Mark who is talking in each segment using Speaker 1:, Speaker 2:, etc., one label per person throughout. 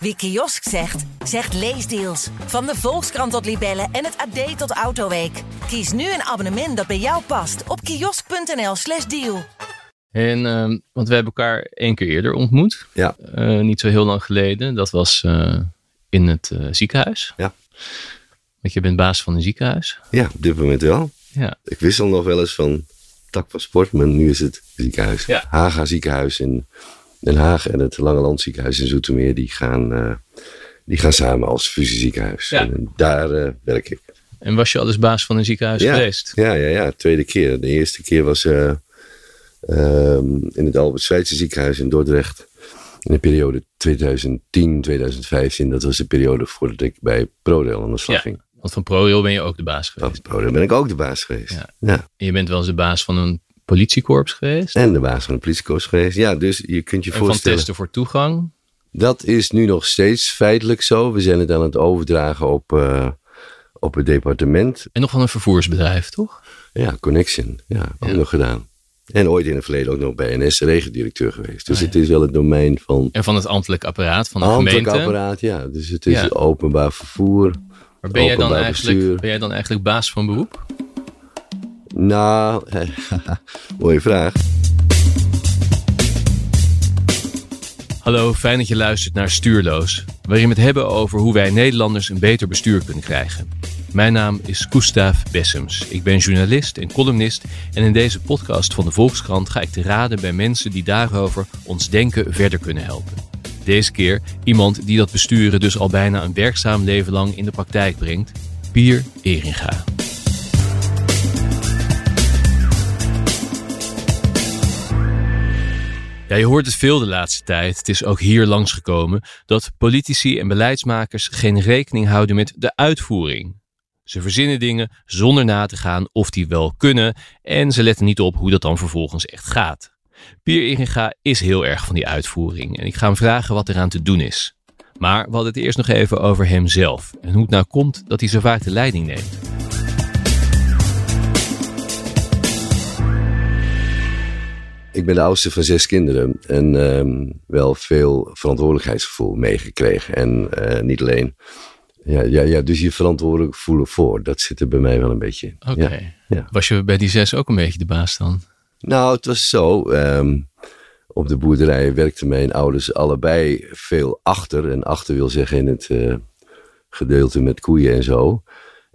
Speaker 1: Wie kiosk zegt, zegt leesdeals. Van de Volkskrant tot Libellen en het AD tot Autoweek. Kies nu een abonnement dat bij jou past op kiosk.nl/slash deal.
Speaker 2: En, ehm, want we hebben elkaar één keer eerder ontmoet.
Speaker 3: Ja.
Speaker 2: Eh, niet zo heel lang geleden. Dat was eh, in het eh, ziekenhuis.
Speaker 3: Ja.
Speaker 2: Want je bent baas van een ziekenhuis.
Speaker 3: Ja, op dit moment wel.
Speaker 2: Ja.
Speaker 3: Ik wissel nog wel eens van tak van sport, maar nu is het ziekenhuis.
Speaker 2: Ja.
Speaker 3: Haga ziekenhuis in Den Haag en het Lange Land ziekenhuis in Zoetermeer, die gaan, eh, die gaan samen als fusieziekenhuis.
Speaker 2: Ja.
Speaker 3: En daar eh, werk ik.
Speaker 2: En was je al eens baas van een ziekenhuis
Speaker 3: ja.
Speaker 2: geweest?
Speaker 3: Ja, ja, ja, tweede keer. De eerste keer was eh, ehm, in het Albert Schweitzer ziekenhuis in Dordrecht. In de periode 2010, 2015. Dat was de periode voordat ik bij ProRail aan de slag
Speaker 2: Ja.
Speaker 3: ging.
Speaker 2: Want van ProRail ben je ook de baas
Speaker 3: Van
Speaker 2: geweest.
Speaker 3: ProRail ben ik ook de baas geweest.
Speaker 2: Ja.
Speaker 3: ja.
Speaker 2: En je bent wel eens de baas van een politiekorps geweest.
Speaker 3: En de baas van de politiekorps geweest. Ja, dus je kunt je
Speaker 2: En van
Speaker 3: voorstellen.
Speaker 2: testen voor toegang.
Speaker 3: Dat is nu nog steeds feitelijk zo. We zijn het aan het overdragen op, eh, op het departement.
Speaker 2: En nog van een vervoersbedrijf, toch?
Speaker 3: Ja, Connection. Ja, ook
Speaker 2: Ja.
Speaker 3: nog gedaan. En ooit in het verleden ook nog bij NS regendirecteur geweest. Dus
Speaker 2: Oh, ja.
Speaker 3: het is wel het domein van
Speaker 2: En van het ambtelijk apparaat van de
Speaker 3: ambtelijk
Speaker 2: gemeente.
Speaker 3: apparaat. Ja, dus het is
Speaker 2: Ja.
Speaker 3: openbaar vervoer.
Speaker 2: Maar ben jij, dan eigenlijk,
Speaker 3: bestuur.
Speaker 2: ben jij dan eigenlijk baas van beroep?
Speaker 3: Nou, mooie vraag.
Speaker 2: Hallo, fijn dat je luistert naar Stuurloos, waarin we het hebben over hoe wij Nederlanders een beter bestuur kunnen krijgen. Mijn naam is Gustav Bessems. Ik ben journalist en columnist en in deze podcast van de Volkskrant ga ik te raden bij mensen die daarover ons denken verder kunnen helpen. Deze keer iemand die dat besturen dus al bijna een werkzaam leven lang in de praktijk brengt, Pier Eringa. Ja, je hoort het veel de laatste tijd. Het is ook hier langsgekomen dat politici en beleidsmakers geen rekening houden met de uitvoering. Ze verzinnen dingen zonder na te gaan of die wel kunnen en ze letten niet op hoe dat dan vervolgens echt gaat. Pier Inga is heel erg van die uitvoering en ik ga hem vragen wat eraan te doen is. Maar we hadden het eerst nog even over hemzelf en hoe het nou komt dat hij zo vaak de leiding neemt.
Speaker 3: Ik ben de oudste van zes kinderen en ehm, wel veel verantwoordelijkheidsgevoel meegekregen. En eh, niet alleen. Ja, ja, ja, dus je verantwoordelijk voelen voor, dat zit er bij mij wel een beetje in.
Speaker 2: Oké.
Speaker 3: Ja, ja.
Speaker 2: Was je bij die zes ook een beetje de baas dan?
Speaker 3: Nou, het was zo. ehm, op de boerderij werkten mijn ouders allebei veel achter. En achter wil zeggen in het eh, gedeelte met koeien en zo.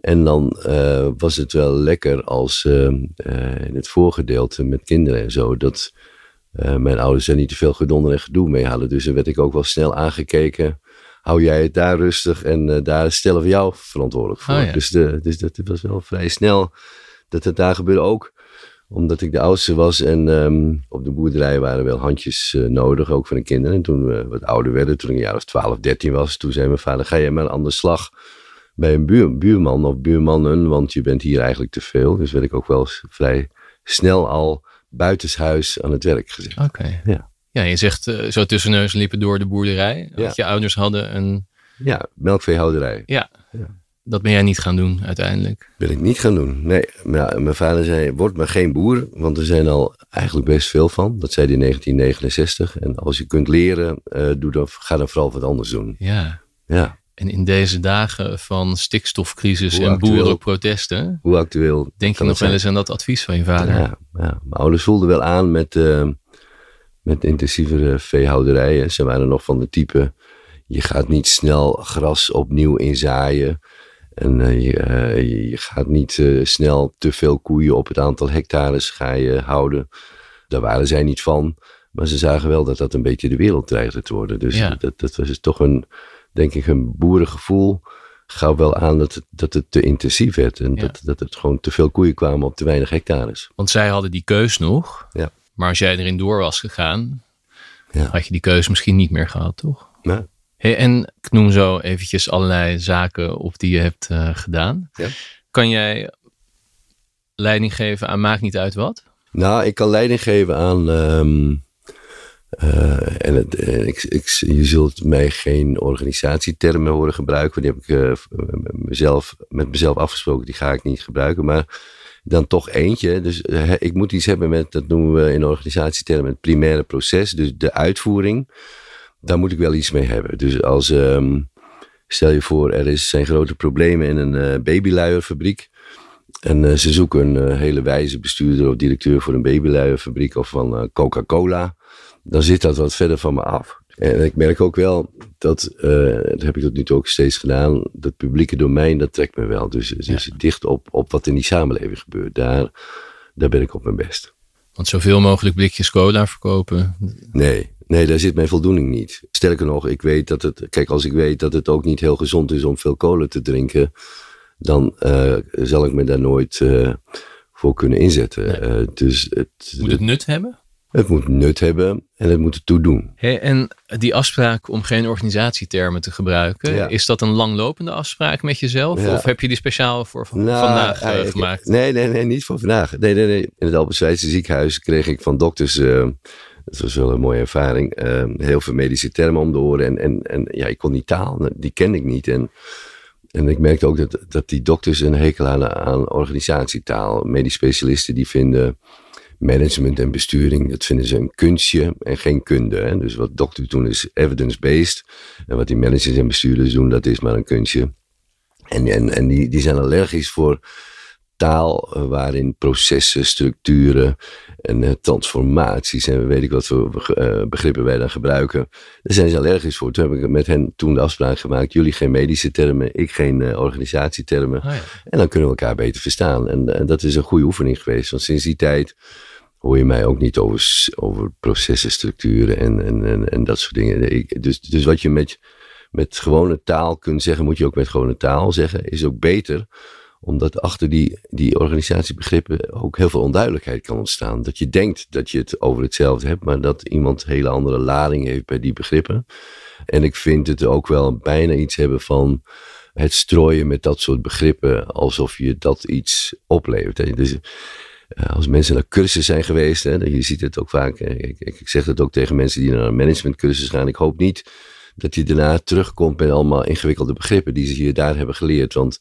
Speaker 3: En dan eh, was het wel lekker als ehm, eh, in het voorgedeelte met kinderen en zo. Dat eh, mijn ouders er niet te veel gedonder en gedoe mee hadden. Dus dan werd ik ook wel snel aangekeken. Hou jij het daar rustig en eh, daar stellen we jou verantwoordelijk voor.
Speaker 2: Oh ja.
Speaker 3: dus, de, dus dat was wel vrij snel dat het daar gebeurde ook omdat ik de oudste was en ehm, op de boerderij waren wel handjes eh, nodig, ook van de kinderen. En toen we wat ouder werden, toen ik een jaar of 12, 13 was, toen zei mijn vader, ga jij maar aan de slag bij een buur, buurman of buurmannen, want je bent hier eigenlijk te veel. Dus werd ik ook wel vrij snel al buitenshuis aan het werk gezet.
Speaker 2: Oké.
Speaker 3: Ja.
Speaker 2: Ja, je zegt eh, zo tussen neus en lippen door de boerderij.
Speaker 3: Ja.
Speaker 2: Dat je ouders hadden een...
Speaker 3: Ja, melkveehouderij.
Speaker 2: Ja,
Speaker 3: Ja.
Speaker 2: dat ben jij niet gaan doen uiteindelijk.
Speaker 3: Wil ik niet gaan doen. Nee, maar mijn vader zei, word maar geen boer, want er zijn al eigenlijk best veel van. Dat zei hij in 1969. En als je kunt leren, eh, doe dan, ga dan vooral wat anders doen.
Speaker 2: Ja.
Speaker 3: Ja,
Speaker 2: En in deze dagen van stikstofcrisis
Speaker 3: Hoe
Speaker 2: en
Speaker 3: actueel.
Speaker 2: boerenprotesten...
Speaker 3: hoe actueel
Speaker 2: denk je nog wel eens aan dat advies van je vader?
Speaker 3: Ja, ja, mijn ouders voelden wel aan met, eh, met intensievere veehouderijen. Ze waren nog van de type, je gaat niet snel gras opnieuw inzaaien. En eh, je, eh, je- gaat niet snel te veel koeien op het aantal hectares ga je houden. Daar waren zij niet van. Maar ze zagen wel dat dat een beetje de wereld dreigde te worden. Dus
Speaker 2: Ja.
Speaker 3: dat, dat was dus toch een, denk ik, een boerengevoel. Gauw wel aan dat het, dat het te intensief werd. En
Speaker 2: Ja.
Speaker 3: dat, dat het gewoon te veel koeien kwamen op te weinig hectares.
Speaker 2: Want zij hadden die keus nog.
Speaker 3: Ja.
Speaker 2: Maar als jij erin door was gegaan,
Speaker 3: Ja.
Speaker 2: had je die keus misschien niet meer gehad, toch?
Speaker 3: Ja.
Speaker 2: Hey, en ik noem zo eventjes allerlei zaken op die je hebt eh, gedaan.
Speaker 3: Ja.
Speaker 2: Kan jij leiding geven aan maakt niet uit wat?
Speaker 3: Nou, ik kan leiding geven aan. ehm, eh, en eh, ik, ik, je zult mij geen organisatietermen horen gebruiken. Die heb ik eh, mezelf, met mezelf afgesproken. Die ga ik niet gebruiken. Maar dan toch eentje. Dus ik moet iets hebben met, dat noemen we in organisatietermen, het primaire proces. Dus de uitvoering. daar moet ik wel iets mee hebben. Dus als, ehm, stel je voor, er is, zijn grote problemen in een babyluierfabriek. En ze zoeken een hele wijze bestuurder of directeur voor een babyluierfabriek of van Coca-Cola. Dan zit dat wat verder van me af. En ik merk ook wel dat, dat heb ik tot nu toe ook steeds gedaan, dat publieke domein, dat trekt me wel. Dus, dus dicht op, op wat in die samenleving gebeurt, daar, daar ben ik op mijn best.
Speaker 2: Want zoveel mogelijk blikjes cola verkopen?
Speaker 3: Nee, nee, daar zit mijn voldoening niet. Sterker nog, ik weet dat het, kijk, als ik weet dat het ook niet heel gezond is om veel cola te drinken, dan uh, zal ik me daar nooit uh, voor kunnen inzetten. Nee. Dus het,
Speaker 2: Moet het nut hebben?
Speaker 3: Het moet nut hebben en het moet ertoe doen.
Speaker 2: Hey, en die afspraak om geen organisatietermen te gebruiken, ja. is dat een langlopende afspraak met jezelf? Ja. Of heb je die speciaal voor nou, vandaag uh, gemaakt?
Speaker 3: Nee, nee, nee, niet voor vandaag. Nee, nee, nee. In het Albert ziekenhuis kreeg ik van dokters, uh, dat was wel een mooie ervaring, uh, heel veel medische termen om de oren. En, en, en ja, ik kon die taal, die kende ik niet. En, en ik merkte ook dat, dat die dokters een hekel aan, aan organisatietaal. Medisch specialisten die vinden management en besturing, dat vinden ze een kunstje en geen kunde. Hè? Dus wat dokters doen is evidence-based. En wat die managers en bestuurders doen, dat is maar een kunstje. En, en, en die, die zijn allergisch voor taal eh, waarin processen, structuren en uh, transformaties en weet ik wat voor uh, begrippen wij dan gebruiken. Daar zijn ze allergisch voor. Toen heb ik met hen toen de afspraak gemaakt. Jullie geen medische termen, ik geen organisatietermen. Oh ja. En dan kunnen we elkaar beter verstaan. En, en dat is een goede oefening geweest. Want sinds die tijd hoor je mij ook niet over, over processen, structuren en, en, en, en dat soort dingen. Ik, dus, dus wat je met, met gewone taal kunt zeggen, moet je ook met gewone taal zeggen, is ook beter omdat achter die, die organisatiebegrippen ook heel veel onduidelijkheid kan ontstaan. Dat je denkt dat je het over hetzelfde hebt, maar dat iemand hele andere lading heeft bij die begrippen. En ik vind het ook wel bijna iets hebben van het strooien met dat soort begrippen, alsof je dat iets oplevert. Dus eh, als mensen naar cursus zijn geweest, hè, je ziet het ook vaak, ik, ik zeg het ook tegen mensen die naar een managementcursus gaan, ik hoop niet dat je daarna terugkomt met allemaal ingewikkelde begrippen die ze je daar hebben geleerd. Want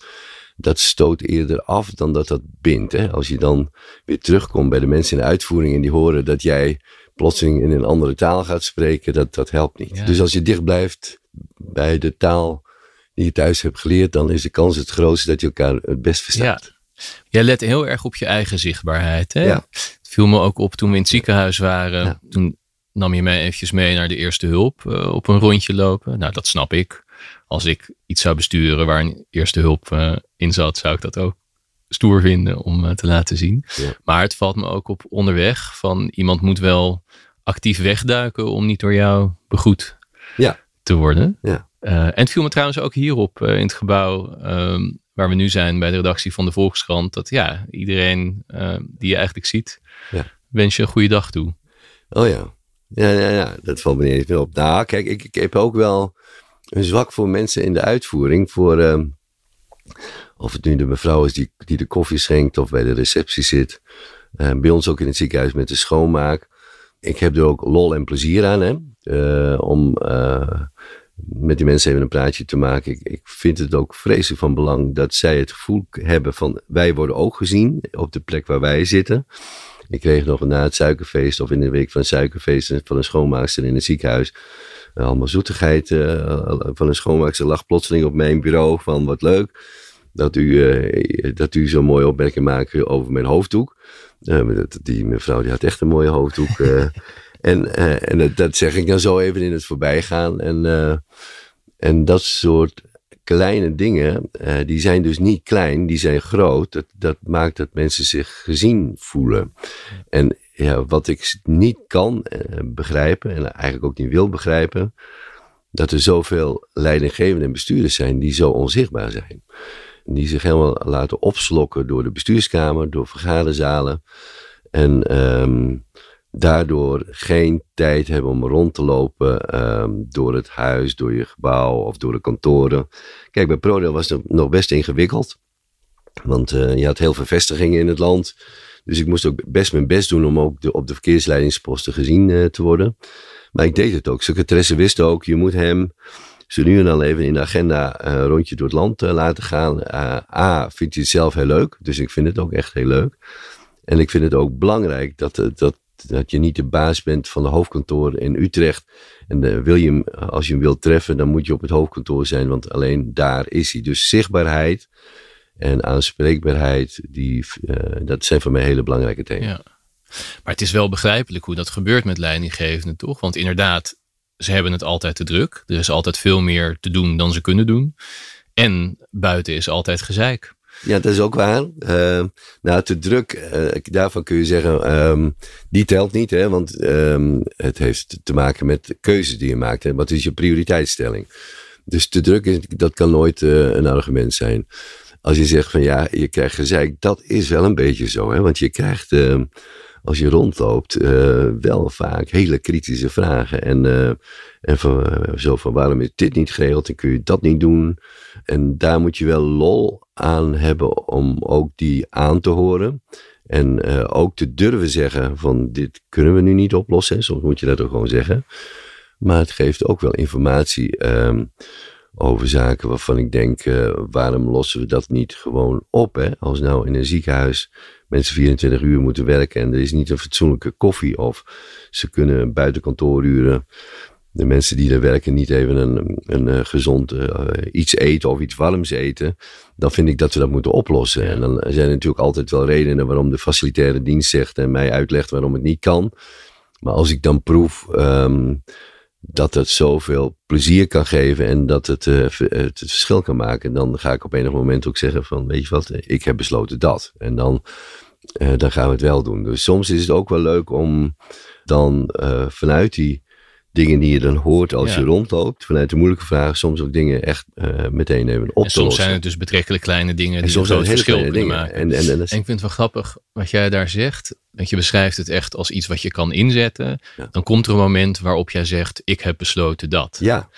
Speaker 3: dat stoot eerder af dan dat dat bindt. Hè? Als je dan weer terugkomt bij de mensen in de uitvoering en die horen dat jij plotseling in een andere taal gaat spreken, dat, dat helpt niet. Dus als je dicht blijft bij de taal die je thuis hebt geleerd, dan is de kans het grootste dat je elkaar het best verstaat.
Speaker 2: Ja. Jij let heel erg op je eigen zichtbaarheid. Hè? Ja. Het viel me ook op toen we in het ziekenhuis waren. Ja. Toen nam je mij eventjes mee naar de eerste hulp uh, op een rondje lopen. Nou, dat snap ik. Als ik iets zou besturen waar een eerste hulp uh, in zat, zou ik dat ook stoer vinden om uh, te laten zien. Ja. Maar het valt me ook op onderweg van iemand moet wel actief wegduiken om niet door jou begroet
Speaker 3: ja.
Speaker 2: te worden.
Speaker 3: Ja.
Speaker 2: en het viel me trouwens ook hierop in het gebouw um, waar we nu zijn bij de redactie van de Volkskrant. Dat ja, iedereen die je eigenlijk ziet,
Speaker 3: ja.
Speaker 2: wens je een goede dag toe.
Speaker 3: Oh ja. Ja, ja, ja, dat valt me niet meer op. Nou, kijk, ik, ik heb ook wel een zwak voor mensen in de uitvoering. Voor, uh, of het nu de mevrouw is die, die de koffie schenkt of bij de receptie zit. Uh, bij ons ook in het ziekenhuis met de schoonmaak. Ik heb er ook lol en plezier aan, hè. Uh, om met die mensen even een praatje te maken. Ik, ik vind het ook vreselijk van belang dat zij het gevoel hebben van wij worden ook gezien op de plek waar wij zitten. Ik kreeg nog na het suikerfeest of in de week van een suikerfeest van een schoonmaakster in het ziekenhuis. Allemaal zoetigheid van een schoonmaakster lag plotseling op mijn bureau van wat leuk. Dat u, uh, dat u zo'n mooie opmerking maakt over mijn hoofddoek. die mevrouw die had echt een mooie hoofddoek. en en dat, dat, zeg ik dan zo even in het voorbijgaan. En, en dat soort kleine dingen, die zijn dus niet klein, die zijn groot. Dat, dat maakt dat mensen zich gezien voelen. En ja, wat ik niet kan begrijpen, en eigenlijk ook niet wil begrijpen, dat er zoveel leidinggevenden en bestuurders zijn die zo onzichtbaar zijn. Die zich helemaal laten opslokken door de bestuurskamer, door vergaderzalen. En um, daardoor geen tijd hebben om rond te lopen um, door het huis, door je gebouw of door de kantoren. Kijk, bij ProRail was het nog best ingewikkeld. Want uh, je had heel veel vestigingen in het land. Dus ik moest ook best mijn best doen om ook op de verkeersleidingsposten gezien uh, te worden. Maar ik deed het ook. Secretaresse wist ook, je moet hem zo nu en dan even in de agenda een rondje door het land uh, laten gaan. A, vindt hij het zelf heel leuk. Dus ik vind het ook echt heel leuk. En ik vind het ook belangrijk dat, dat dat je niet de baas bent van de hoofdkantoor in Utrecht. En uh, wil je hem, als je hem wilt treffen, dan moet je op het hoofdkantoor zijn, want alleen daar is hij. Dus zichtbaarheid en aanspreekbaarheid, die, dat zijn voor mij hele belangrijke thema's. Ja.
Speaker 2: Maar het is wel begrijpelijk hoe dat gebeurt met leidinggevenden, toch? Want inderdaad, ze hebben het altijd te druk. Er is altijd veel meer te doen dan ze kunnen doen. En buiten is altijd gezeik.
Speaker 3: Ja, dat is ook waar. Uh, nou, te druk, uh, daarvan kun je zeggen, um, die telt niet. Hè, want um, het heeft te maken met de keuzes die je maakt. Wat is je prioriteitsstelling? Dus te druk, is, dat kan nooit uh, een argument zijn. Als je zegt van ja, je krijgt gezeik, dat is wel een beetje zo. Hè, want je krijgt ehm, als je rondloopt, uh, wel vaak hele kritische vragen. En, uh, en uh, zo van waarom is dit niet geregeld en kun je dat niet doen? En daar moet je wel lol aan hebben om ook die aan te horen. En ook te durven zeggen van dit kunnen we nu niet oplossen. Soms moet je dat ook gewoon zeggen. Maar het geeft ook wel informatie um, over zaken waarvan ik denk, waarom lossen we dat niet gewoon op? Hè? Als nou in een ziekenhuis mensen 24 uur moeten werken en er is niet een fatsoenlijke koffie of ze kunnen buiten kantooruren de mensen die er werken niet even een, een, een gezond uh, iets eten of iets warms eten, dan vind ik dat we dat moeten oplossen. En dan zijn er natuurlijk altijd wel redenen waarom de facilitaire dienst zegt en mij uitlegt waarom het niet kan. Maar als ik dan proef um, dat het zoveel plezier kan geven en dat het, uh, het verschil kan maken, dan ga ik op enig moment ook zeggen van, weet je wat, ik heb besloten dat. En dan uh, dan gaan we het wel doen. Dus soms is het ook wel leuk om dan uh, vanuit die dingen die je dan hoort als ja. je rondloopt, vanuit de moeilijke vragen, soms ook dingen echt uh, meteen even op te
Speaker 2: soms lossen. zijn het dus betrekkelijk kleine dingen die soms een groot verschil kunnen dingen. maken. En, en, en, en, ik vind het wel grappig wat jij daar zegt. Dat je beschrijft het echt als iets wat je kan inzetten. Ja. Dan komt er een moment waarop jij zegt, ik heb besloten dat.
Speaker 3: Ja,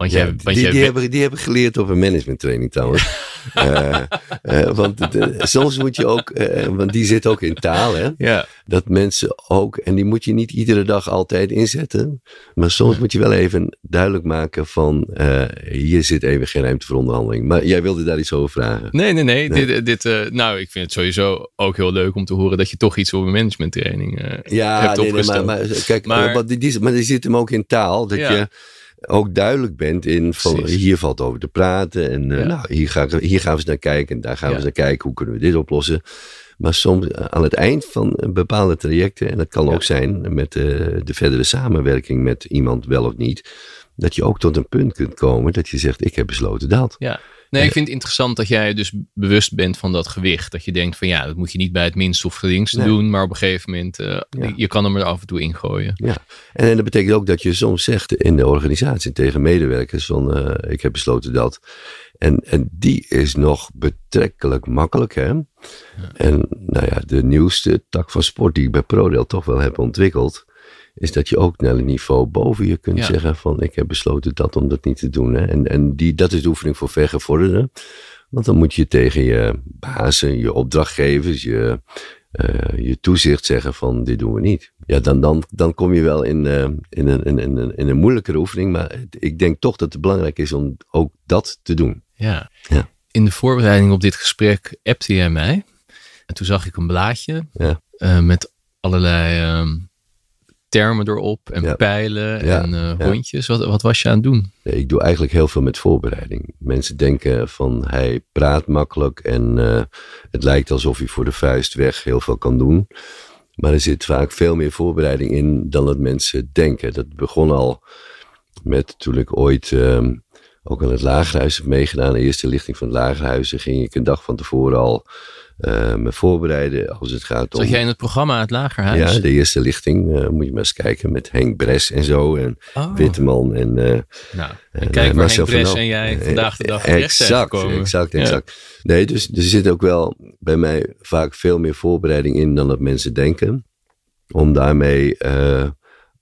Speaker 3: want jij, ja, want die, jij... die, hebben, die hebben geleerd op een managementtraining trouwens. uh, uh, want soms moet je ook, uh, want die zit ook in taal, hè?
Speaker 2: Ja.
Speaker 3: Dat mensen ook, en die moet je niet iedere dag altijd inzetten. Maar soms moet je wel even duidelijk maken van, hier zit even geen ruimte voor onderhandeling. Maar jij wilde daar iets over vragen.
Speaker 2: Nee, nee, nee. nee. Dit, dit nou, ik vind het sowieso ook heel leuk om te horen dat je toch iets een managementtraining hebt
Speaker 3: nee, nee, maar, maar, kijk, maar, maar, die, maar die zit hem ook in taal. Dat ja. je ook duidelijk bent in van hier valt over te praten en ja. nou, hier, ga, hier gaan we eens naar kijken en daar gaan we eens naar kijken hoe kunnen we dit oplossen. Maar soms eh, aan het eind van bepaalde trajecten, en dat kan ook zijn met uh, de verdere samenwerking met iemand wel of niet, dat je ook tot een punt kunt komen dat je zegt ik heb besloten dat.
Speaker 2: Ja. Nee, ik vind het interessant dat jij dus bewust bent van dat gewicht. Dat je denkt van ja, dat moet je niet bij het minste of geringste nee. doen. Maar op een gegeven moment, uh, ja. je kan hem er af en toe ingooien.
Speaker 3: Ja, en, en, dat betekent ook dat je soms zegt in de organisatie tegen medewerkers van uh, ik heb besloten dat. En, en die is nog betrekkelijk makkelijk. Hè? Ja. En nou ja, de nieuwste tak van sport die ik bij ProRail toch wel heb ontwikkeld is dat je ook naar een niveau boven je kunt ja. zeggen van ik heb besloten dat om dat niet te doen. Hè? En, en die, dat is de oefening voor vergevorderden. Want dan moet je tegen je bazen, je opdrachtgevers, je, uh, je toezicht zeggen van dit doen we niet. Ja, dan, dan, dan kom je wel in, uh, in, een, in, een, in een moeilijkere oefening. Maar ik denk toch dat het belangrijk is om ook dat te doen.
Speaker 2: Ja. ja. In de voorbereiding op dit gesprek appte jij mij. En toen zag ik een blaadje
Speaker 3: ja.
Speaker 2: uh, met allerlei termen erop en ja. pijlen ja, en uh, rondjes. Wat, wat was je aan het doen?
Speaker 3: Nee, ik doe eigenlijk heel veel met voorbereiding. Mensen denken van hij praat makkelijk en uh, het lijkt alsof hij voor de vuist weg heel veel kan doen. Maar er zit vaak veel meer voorbereiding in dan dat mensen denken. Dat begon al met toen ik ooit um, ook aan het Lagerhuis heb meegedaan. De eerste lichting van het Lagerhuis. ging ik een dag van tevoren al uh, me voorbereiden als het gaat om...
Speaker 2: Zat jij in het programma Het Lagerhuis?
Speaker 3: Ja, de eerste lichting. Uh, moet je maar eens kijken met Henk Bres en zo. En oh. Witteman en... Uh,
Speaker 2: nou, en kijk waar Henk Bres en jij vandaag de dag
Speaker 3: Exact, exact, exact. Ja. Nee, dus, dus er zit ook wel bij mij vaak veel meer voorbereiding in dan dat mensen denken. Om daarmee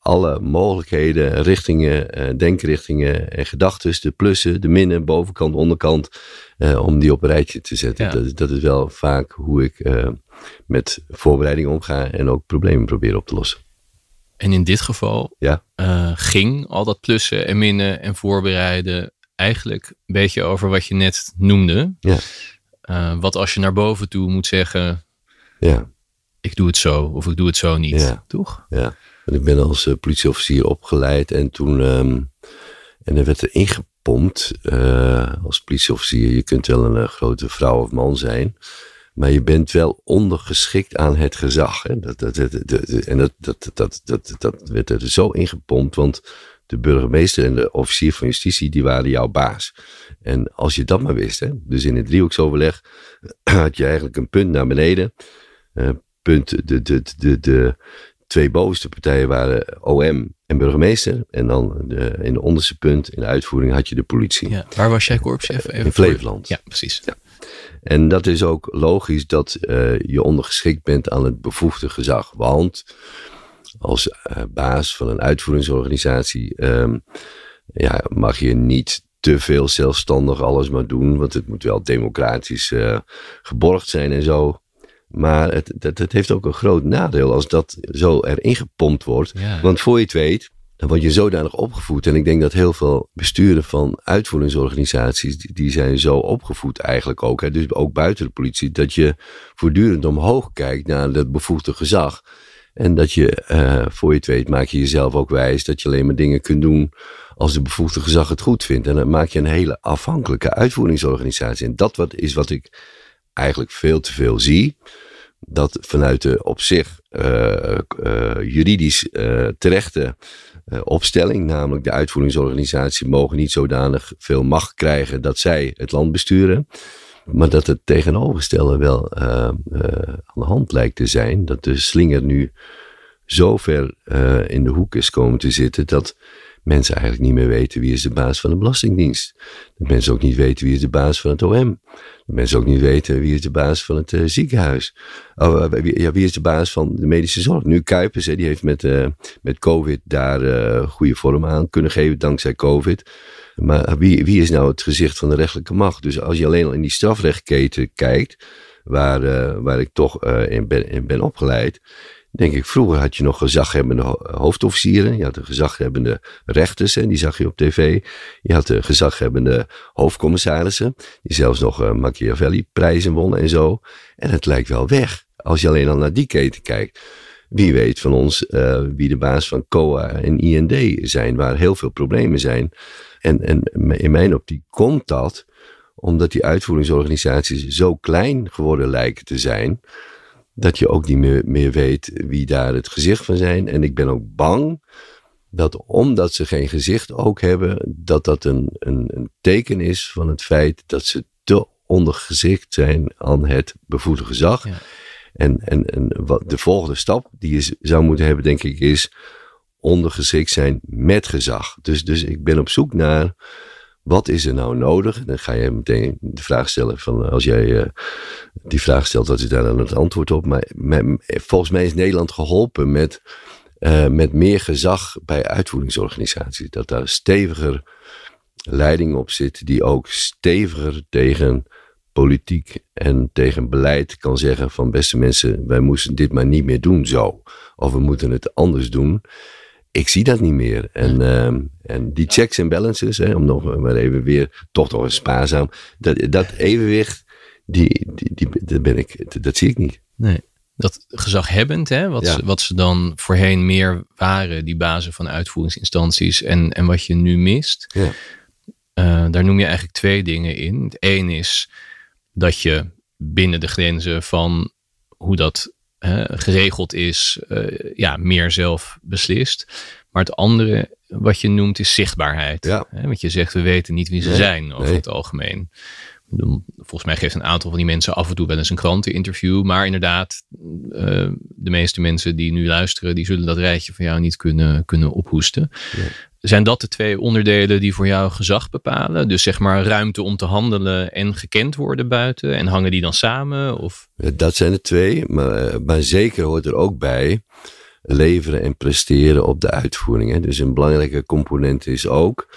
Speaker 3: alle mogelijkheden, richtingen, uh, denkrichtingen en gedachten, de plussen, de minnen, bovenkant, onderkant, uh, om die op een rijtje te zetten. Ja. Dat, dat, is wel vaak hoe ik uh, met voorbereiding omga en ook problemen probeer op te lossen.
Speaker 2: En in dit geval
Speaker 3: ja.
Speaker 2: ging al dat plussen en minnen en voorbereiden eigenlijk een beetje over wat je net noemde.
Speaker 3: Ja.
Speaker 2: wat als je naar boven toe moet zeggen,
Speaker 3: ja
Speaker 2: ik doe het zo of ik doe het zo niet, toch?
Speaker 3: Ja, ik ben als eh, politieofficier opgeleid en toen. ehm, en er werd er ingepompt eh, als politieofficier. Je kunt wel een eh, grote vrouw of man zijn. Maar je bent wel ondergeschikt aan het gezag. Hè? Dat, dat, dat, en dat, dat, dat, dat, werd er zo ingepompt. Want de burgemeester en de officier van justitie, die waren jouw baas. En als je dat maar wist, hè, dus in het driehoeksoverleg had je eigenlijk een punt naar beneden. Eh, punt, de, de, de, de twee bovenste partijen waren OM en burgemeester. En dan de, in de onderste punt, in de uitvoering, had je de politie.
Speaker 2: Ja. Waar was jij korpschef? Even
Speaker 3: In Flevoland.
Speaker 2: Ja, precies.
Speaker 3: En dat is ook logisch dat eh, je ondergeschikt bent aan het bevoegde gezag. Want als eh, baas van een uitvoeringsorganisatie ehm, ja, mag je niet te veel zelfstandig alles maar doen. Want het moet wel democratisch eh, geborgd zijn en zo. Maar het, het, het heeft ook een groot nadeel als dat zo erin gepompt wordt.
Speaker 2: Ja.
Speaker 3: Want voor je het weet, dan word je zodanig opgevoed. En ik denk dat heel veel besturen van uitvoeringsorganisaties, die, die zijn zo opgevoed eigenlijk ook. Hè, dus ook buiten de politie, dat je voortdurend omhoog kijkt naar dat bevoegde gezag. En dat je, eh, voor je het weet, maak je jezelf ook wijs dat je alleen maar dingen kunt doen als de bevoegde gezag het goed vindt. En dan maak je een hele afhankelijke uitvoeringsorganisatie. En dat wat, is wat ik eigenlijk veel te veel zie. Dat vanuit de op zich eh, eh, juridisch eh, terechte opstelling, namelijk de uitvoeringsorganisatie, mogen niet zodanig veel macht krijgen dat zij het land besturen. Maar dat het tegenovergestelde wel aan de hand lijkt te zijn. Dat de slinger nu zo ver in de hoek is komen te zitten dat mensen eigenlijk niet meer weten wie is de baas van de Belastingdienst. Dat mensen ook niet weten wie is de baas van het OM. Dat mensen ook niet weten wie is de baas van het eh, ziekenhuis. Oh, eh, wie, ja, wie is de baas van de medische zorg? Nu Kuipers, hè, die heeft met, eh, met COVID daar goede vorm aan kunnen geven dankzij COVID. Maar wie, wie is nou het gezicht van de rechtelijke macht? Dus als je alleen al in die strafrechtketen kijkt, waar, waar ik toch in, ben, in ben opgeleid, denk ik, vroeger had je nog gezaghebbende ho- hoofdofficieren, je had de gezaghebbende rechters, en die zag je op tv. Je had de gezaghebbende hoofdcommissarissen, die zelfs nog eh, Machiavelli-prijzen wonnen en zo. En het lijkt wel weg, als je alleen al naar die keten kijkt. Wie weet van ons eh, wie de baas van COA en IND zijn, waar heel veel problemen zijn. En, en in mijn optiek komt dat omdat die uitvoeringsorganisaties zo klein geworden lijken te zijn, dat je ook niet meer, meer weet wie daar het gezicht van zijn. En ik ben ook bang dat omdat ze geen gezicht ook hebben, dat dat een, een, een teken is van het feit dat ze te ondergeschikt zijn aan het bevoegde gezag.
Speaker 2: Ja.
Speaker 3: En, en, en wat de volgende stap die je zou moeten hebben, denk ik, is ondergeschikt zijn met gezag. Dus, dus ik ben op zoek naar wat is er nou nodig? Dan ga je meteen de vraag stellen van als jij eh, die vraag stelt, wat is daar dan het antwoord op? Maar volgens mij is Nederland geholpen met, eh, met meer gezag bij uitvoeringsorganisaties. Dat daar steviger leiding op zit, die ook steviger tegen politiek en tegen beleid kan zeggen van beste mensen, wij moesten dit maar niet meer doen zo. Of we moeten het anders doen. Ik zie dat niet meer. En, ehm, en die checks en balances, hè, om nog maar even weer, toch nog eens spaarzaam. Dat, dat evenwicht, die, die, die, dat, ben ik, dat, zie ik niet.
Speaker 2: Nee. Dat gezaghebbend, hè, wat,
Speaker 3: Ja.
Speaker 2: ze, wat ze dan voorheen meer waren, die bazen van uitvoeringsinstanties, en, en wat je nu mist.
Speaker 3: Ja.
Speaker 2: Eh, daar noem je eigenlijk twee dingen in. Het een is dat je binnen de grenzen van hoe dat hè, geregeld is, eh, ja, meer zelf beslist. Maar het andere wat je noemt is zichtbaarheid.
Speaker 3: Ja.
Speaker 2: Hè, want je zegt we weten niet wie ze
Speaker 3: Nee,
Speaker 2: zijn over
Speaker 3: nee.
Speaker 2: het algemeen. Volgens mij geeft een aantal van die mensen af en toe wel eens een kranteninterview. Maar inderdaad, eh, de meeste mensen die nu luisteren, die zullen dat rijtje van jou niet kunnen, kunnen ophoesten. Zijn dat de twee onderdelen die voor jou gezag bepalen? Dus zeg maar ruimte om te handelen en gekend worden buiten. En hangen die dan samen? Of
Speaker 3: Dat zijn de twee, maar, eh, maar zeker hoort er ook bij leveren en presteren op de uitvoering. Hè. Dus een belangrijke component is ook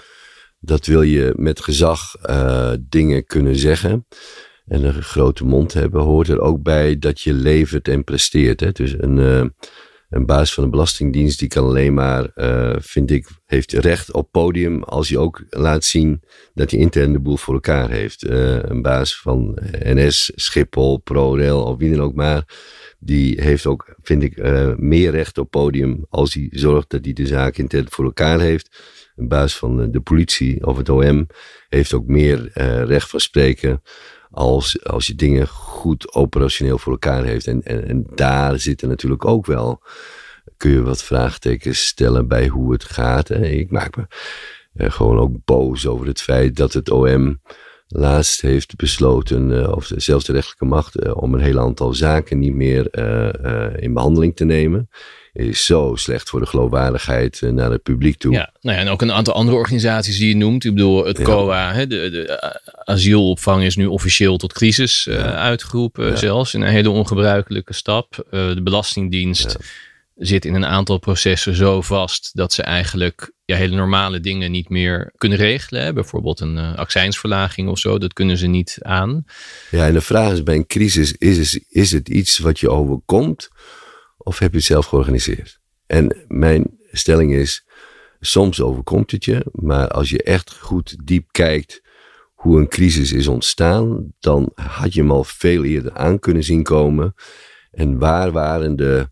Speaker 3: dat wil je met gezag eh, dingen kunnen zeggen en een grote mond hebben, hoort er ook bij dat je levert en presteert. Hè. Dus een, eh, een baas van de Belastingdienst die kan alleen maar, uh, vind ik, heeft recht op podium als hij ook laat zien dat hij intern de boel voor elkaar heeft. Een baas van NS, Schiphol, ProRail of wie dan ook maar, die heeft ook, vind ik, meer recht op podium als hij zorgt dat hij de zaak intern voor elkaar heeft. Een baas van de politie of het OM heeft ook meer recht van spreken als, als je dingen goed operationeel voor elkaar heeft. En, en, en daar zitten natuurlijk ook wel, kun je wat vraagtekens stellen bij hoe het gaat. Hè. Ik maak me eh, gewoon ook boos over het feit dat het OM laatst heeft besloten, uh, of zelfs de rechtelijke macht, om een heel aantal zaken niet meer in behandeling te nemen is zo slecht voor de geloofwaardigheid eh, naar het publiek toe.
Speaker 2: Ja, nou ja, en ook een aantal andere organisaties die je noemt. Ik bedoel, het COA, hè, de, de eh, asielopvang is nu officieel tot crisis uh, uitgeroepen, zelfs in een hele ongebruikelijke stap. Uh, de Belastingdienst zit in een aantal processen zo vast dat ze eigenlijk ja, hele normale dingen niet meer kunnen regelen. Bijvoorbeeld een uh, accijnsverlaging of zo, dat kunnen ze niet aan.
Speaker 3: Ja, en de vraag is bij een crisis, is, is het iets wat je overkomt? Of heb je het zelf georganiseerd? En mijn stelling is, soms overkomt het je, maar als je echt goed diep kijkt hoe een crisis is ontstaan, dan had je hem al veel eerder aan kunnen zien komen. En waar waren de,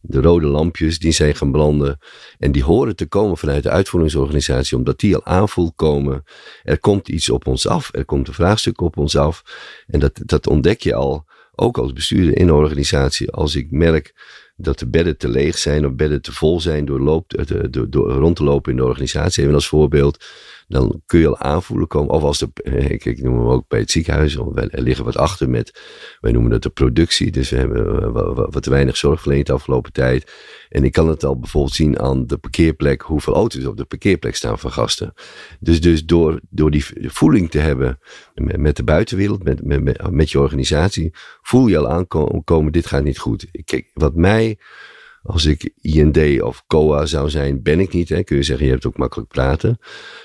Speaker 3: de rode lampjes die zijn gaan branden? En die horen te komen vanuit de uitvoeringsorganisatie, omdat die al aanvoelt komen. Er komt iets op ons af, er komt een vraagstuk op ons af. En dat, dat ontdek je al, ook als bestuurder in een organisatie, als ik merk dat de bedden te leeg zijn of bedden te vol zijn door, eh, door, door, rond te lopen in de organisatie. Even als voorbeeld, dan kun je al aanvoelen komen. Of als de, ik, ik noem hem ook bij het ziekenhuis, wij liggen wat achter met, wij noemen dat de productie. Dus we hebben eh, wat te weinig zorg verleend de afgelopen tijd. En ik kan het al bijvoorbeeld zien aan de parkeerplek, hoeveel auto's op de parkeerplek staan van gasten. Dus, dus door, door die voeling te hebben met, de buitenwereld, met, met, met, je organisatie, voel je al aankomen, dit gaat niet goed. Kijk, wat mij als ik IND of COA zou zijn, ben ik niet. Hè. Kun je zeggen, je hebt ook makkelijk praten.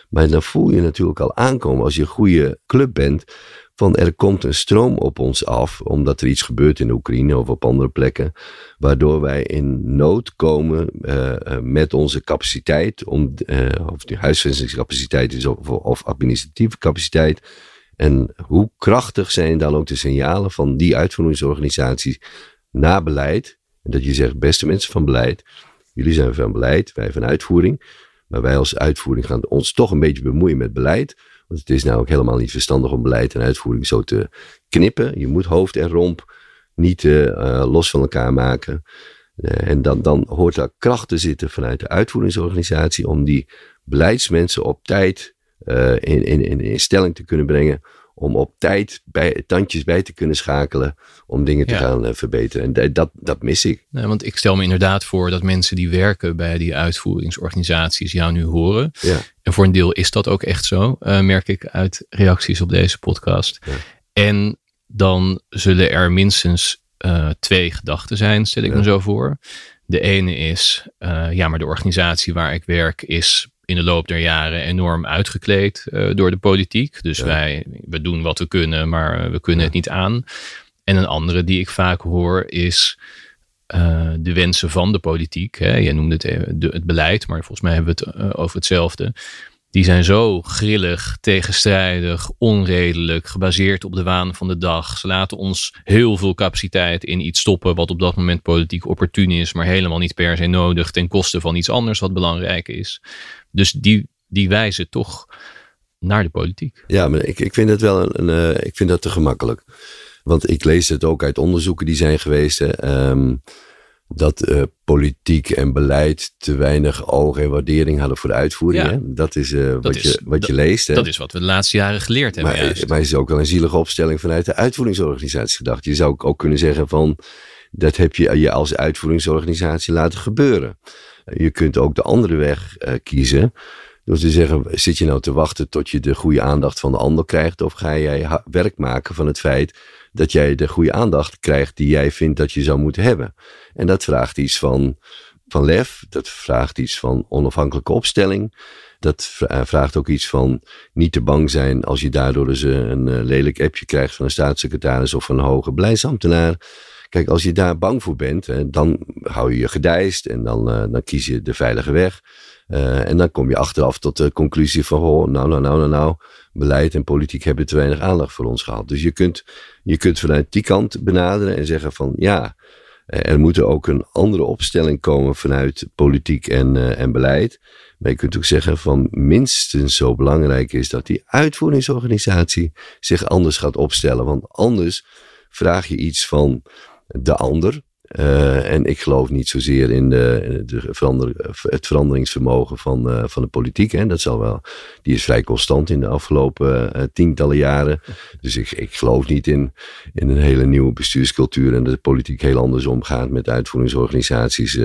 Speaker 3: Maar dan voel je natuurlijk al aankomen als je een goede club bent. Van er komt een stroom op ons af, omdat er iets gebeurt in Oekraïne of op andere plekken. Waardoor wij in nood komen uh, met onze capaciteit, om, uh, of die huisvestingscapaciteit is of, of administratieve capaciteit. En hoe krachtig zijn dan ook de signalen van die uitvoeringsorganisaties na beleid? Dat je zegt, beste mensen van beleid, jullie zijn van beleid, wij van uitvoering. Maar wij als uitvoering gaan ons toch een beetje bemoeien met beleid. Want het is nou ook helemaal niet verstandig om beleid en uitvoering zo te knippen. Je moet hoofd en romp niet uh, los van elkaar maken. Uh, en dan, dan hoort daar kracht te zitten vanuit de uitvoeringsorganisatie om die beleidsmensen op tijd uh, in, in, in stelling te kunnen brengen om op tijd bij, tandjes bij te kunnen schakelen om dingen te gaan uh, verbeteren. En dat, dat mis ik.
Speaker 2: Want ik stel me inderdaad voor dat mensen die werken bij die uitvoeringsorganisaties jou nu horen.
Speaker 3: Ja.
Speaker 2: En voor een deel is dat ook echt zo, uh, merk ik uit reacties op deze podcast. En dan zullen er minstens uh, twee gedachten zijn, stel ik me zo voor. De ene is, ja, maar de organisatie waar ik werk is in de loop der jaren enorm uitgekleed uh, door de politiek. Dus wij we doen wat we kunnen, maar we kunnen het niet aan. En een andere die ik vaak hoor is uh, de wensen van de politiek. Hè. Jij noemde het, de, het beleid, maar volgens mij hebben we het uh, over hetzelfde. Die zijn zo grillig, tegenstrijdig, onredelijk, gebaseerd op de waan van de dag. Ze laten ons heel veel capaciteit in iets stoppen wat op dat moment politiek opportun is, maar helemaal niet per se nodig ten koste van iets anders wat belangrijk is. Dus die, die wijzen toch naar de politiek.
Speaker 3: Ja, maar ik, ik vind het wel een, een uh, ik vind dat te gemakkelijk. Want ik lees het ook uit onderzoeken die zijn geweest. Um, dat uh, politiek en beleid te weinig oog en waardering hadden voor de uitvoering. Ja. Hè? Dat is uh, dat wat, is, je, wat
Speaker 2: dat,
Speaker 3: je leest. Hè?
Speaker 2: Dat is wat we de laatste jaren geleerd hebben.
Speaker 3: Maar,
Speaker 2: juist.
Speaker 3: maar het is ook wel een zielige opstelling vanuit de uitvoeringsorganisatie gedacht. Je zou ook kunnen zeggen van dat heb je je als uitvoeringsorganisatie laten gebeuren. Je kunt ook de andere weg uh, kiezen. Door te zeggen, zit je nou te wachten tot je de goede aandacht van de ander krijgt? Of ga jij werk maken van het feit dat jij de goede aandacht krijgt die jij vindt dat je zou moeten hebben? En dat vraagt iets van, van lef, dat vraagt iets van onafhankelijke opstelling. Dat vraagt ook iets van niet te bang zijn als je daardoor eens een lelijk appje krijgt van een staatssecretaris of van een hoge beleidsambtenaar. Kijk, als je daar bang voor bent, hè, dan hou je je gedijst en dan, dan kies je de veilige weg. en dan kom je achteraf tot de conclusie van, oh, nou, nou, nou, nou, beleid en politiek hebben te weinig aandacht voor ons gehad. Dus je kunt, je kunt vanuit die kant benaderen en zeggen van, ja, er moet ook een andere opstelling komen vanuit politiek en, en beleid. Maar je kunt ook zeggen van minstens zo belangrijk is dat die uitvoeringsorganisatie zich anders gaat opstellen. Want anders vraag je iets van de ander. Uh, en ik geloof niet zozeer in de, de verander, het veranderingsvermogen van, uh, van de politiek. Hè. Dat zal wel, die is vrij constant in de afgelopen uh, tientallen jaren. Dus ik, ik geloof niet in, in een hele nieuwe bestuurscultuur en dat de politiek heel anders omgaat met uitvoeringsorganisaties.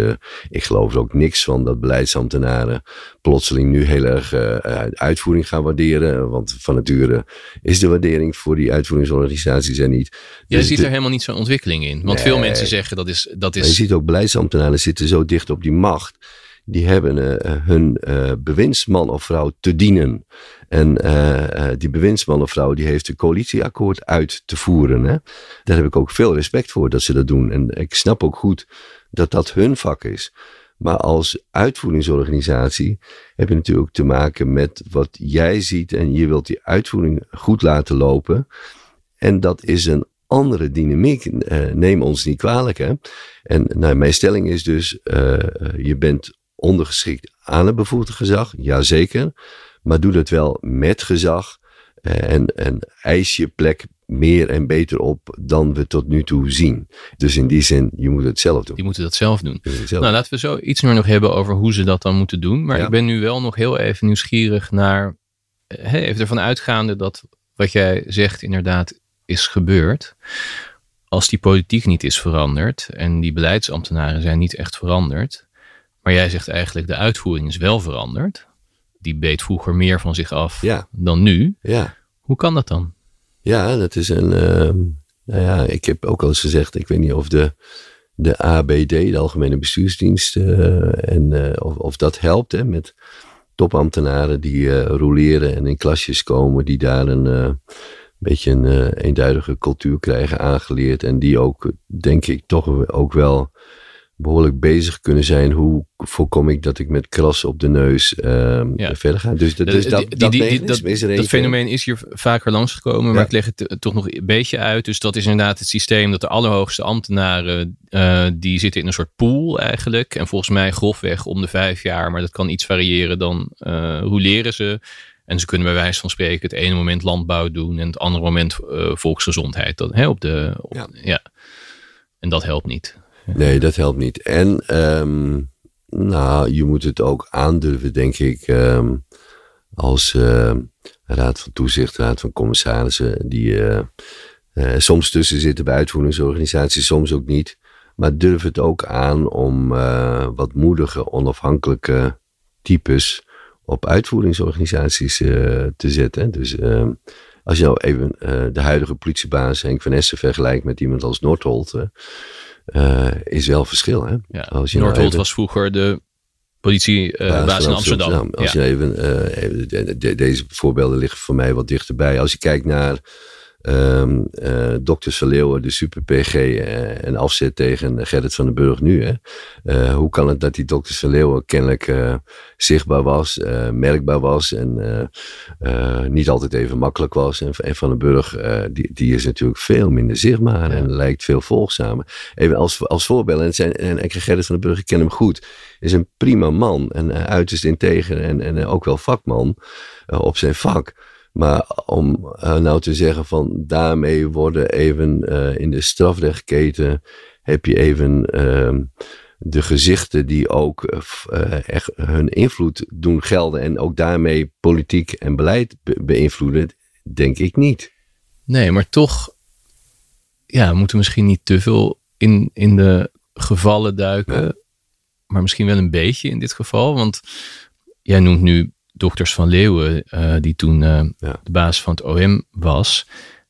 Speaker 3: ik geloof er ook niks van dat beleidsambtenaren plotseling nu heel erg uitvoering gaan waarderen. Want van nature is de waardering voor die uitvoeringsorganisaties er niet.
Speaker 2: Jij dus ziet er helemaal niet zo'n ontwikkeling in. Want nee. veel mensen zeggen dat is, dat is...
Speaker 3: Je ziet ook beleidsambtenaren zitten zo dicht op die macht. Die hebben uh, hun uh, bewindsman of vrouw te dienen. En uh, die bewindsman of vrouw die heeft een coalitieakkoord uit te voeren. Hè? Daar heb ik ook veel respect voor dat ze dat doen. En ik snap ook goed dat dat hun vak is. Maar als uitvoeringsorganisatie heb je natuurlijk te maken met wat jij ziet. En je wilt die uitvoering goed laten lopen. En dat is een andere dynamiek. Uh, neem ons niet kwalijk. Hè? En nou, mijn stelling is dus, uh, je bent ondergeschikt aan het bevoegde gezag, jazeker. Maar doe dat wel met gezag. En, en eis je plek meer en beter op dan we tot nu toe zien. Dus in die zin, je moet het zelf doen.
Speaker 2: Die moeten dat zelf doen. Zelf. Nou, laten we zo iets meer nog hebben over hoe ze dat dan moeten doen. Maar ja. ik ben nu wel nog heel even nieuwsgierig naar, even ervan uitgaande dat wat jij zegt inderdaad is gebeurd. Als die politiek niet is veranderd en die beleidsambtenaren zijn niet echt veranderd. Maar jij zegt eigenlijk de uitvoering is wel veranderd. Die beet vroeger meer van zich af
Speaker 3: ja.
Speaker 2: dan nu.
Speaker 3: Ja.
Speaker 2: Hoe kan dat dan?
Speaker 3: Ja, dat is een. Uh, nou ja, ik heb ook al eens gezegd, ik weet niet of de, de ABD, de Algemene Bestuursdienst, uh, en, uh, of, of dat helpt hè, met topambtenaren die roleren en in klasjes komen, die daar een beetje een uh, eenduidige cultuur krijgen aangeleerd. En die ook, denk ik, toch ook wel behoorlijk bezig kunnen zijn. Hoe voorkom ik dat ik met kras op de neus uh, ja. verder ga? Dus, dat, dus dat, die, dat, die, die, dat,
Speaker 2: dat fenomeen is hier vaker langsgekomen, ja. maar ik leg het toch nog een beetje uit. Dus dat is inderdaad het systeem dat de allerhoogste ambtenaren, uh, die zitten in een soort pool eigenlijk. En volgens mij grofweg om de vijf jaar, maar dat kan iets variëren dan, uh, hoe leren ze... En ze kunnen bij wijze van spreken het ene moment landbouw doen en het andere moment uh, volksgezondheid. Dat, hè, op de, op, ja. ja. En dat helpt niet.
Speaker 3: Nee, dat helpt niet. En um, nou, je moet het ook aandurven, denk ik, um, als uh, raad van toezicht, raad van commissarissen, die uh, uh, soms tussen zitten bij uitvoeringsorganisaties, soms ook niet. Maar durf het ook aan om wat moedige, onafhankelijke types op uitvoeringsorganisaties uh, te zetten. Dus uh, als je nou even uh, de huidige politiebaas Henk van Essen vergelijkt met iemand als Noordholt, is wel verschil. Hè?
Speaker 2: Ja, als je Noordholt nou even, was vroeger de politiebaas in Amsterdam. Amsterdam.
Speaker 3: Als ja. je even, even de, de, deze voorbeelden liggen voor mij wat dichterbij. Als je kijkt naar Um, uh, Dokters van Leeuwen, de super PG uh, en afzet tegen Gerrit van den Burg nu. Hè? Uh, hoe kan het dat die Dokters van Leeuwen kennelijk zichtbaar was, merkbaar was en niet altijd even makkelijk was. En, en Van den Burg, die, die is natuurlijk veel minder zichtbaar ja. en lijkt veel volgzamer. Even als, als voorbeeld, en, zijn, en, en Gerrit van den Burg, ik ken hem goed, is een prima man en uiterst integer en, en ook wel vakman op zijn vak. Maar om uh, nou te zeggen van daarmee worden even uh, in de strafrechtketen heb je even uh, de gezichten die ook uh, echt hun invloed doen gelden en ook daarmee politiek en beleid be beïnvloeden, denk ik niet.
Speaker 2: Nee, maar toch ja, we moeten misschien niet te veel in, in de gevallen duiken, ja. maar misschien wel een beetje in dit geval. Want jij noemt nu dokters van Leeuwen, uh, die toen ja. de baas van het OM was.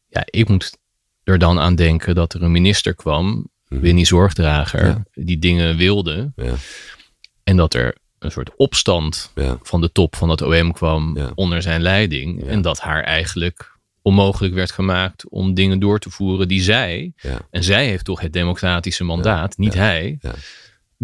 Speaker 2: Ja, ik moet er dan aan denken dat er een minister kwam, mm. Winnie Zorgdrager, ja. die dingen wilde.
Speaker 3: Ja.
Speaker 2: En dat er een soort opstand van de top van het OM kwam onder zijn leiding. En dat haar eigenlijk onmogelijk werd gemaakt om dingen door te voeren die zij, en zij heeft toch het democratische mandaat, niet hij,
Speaker 3: ja.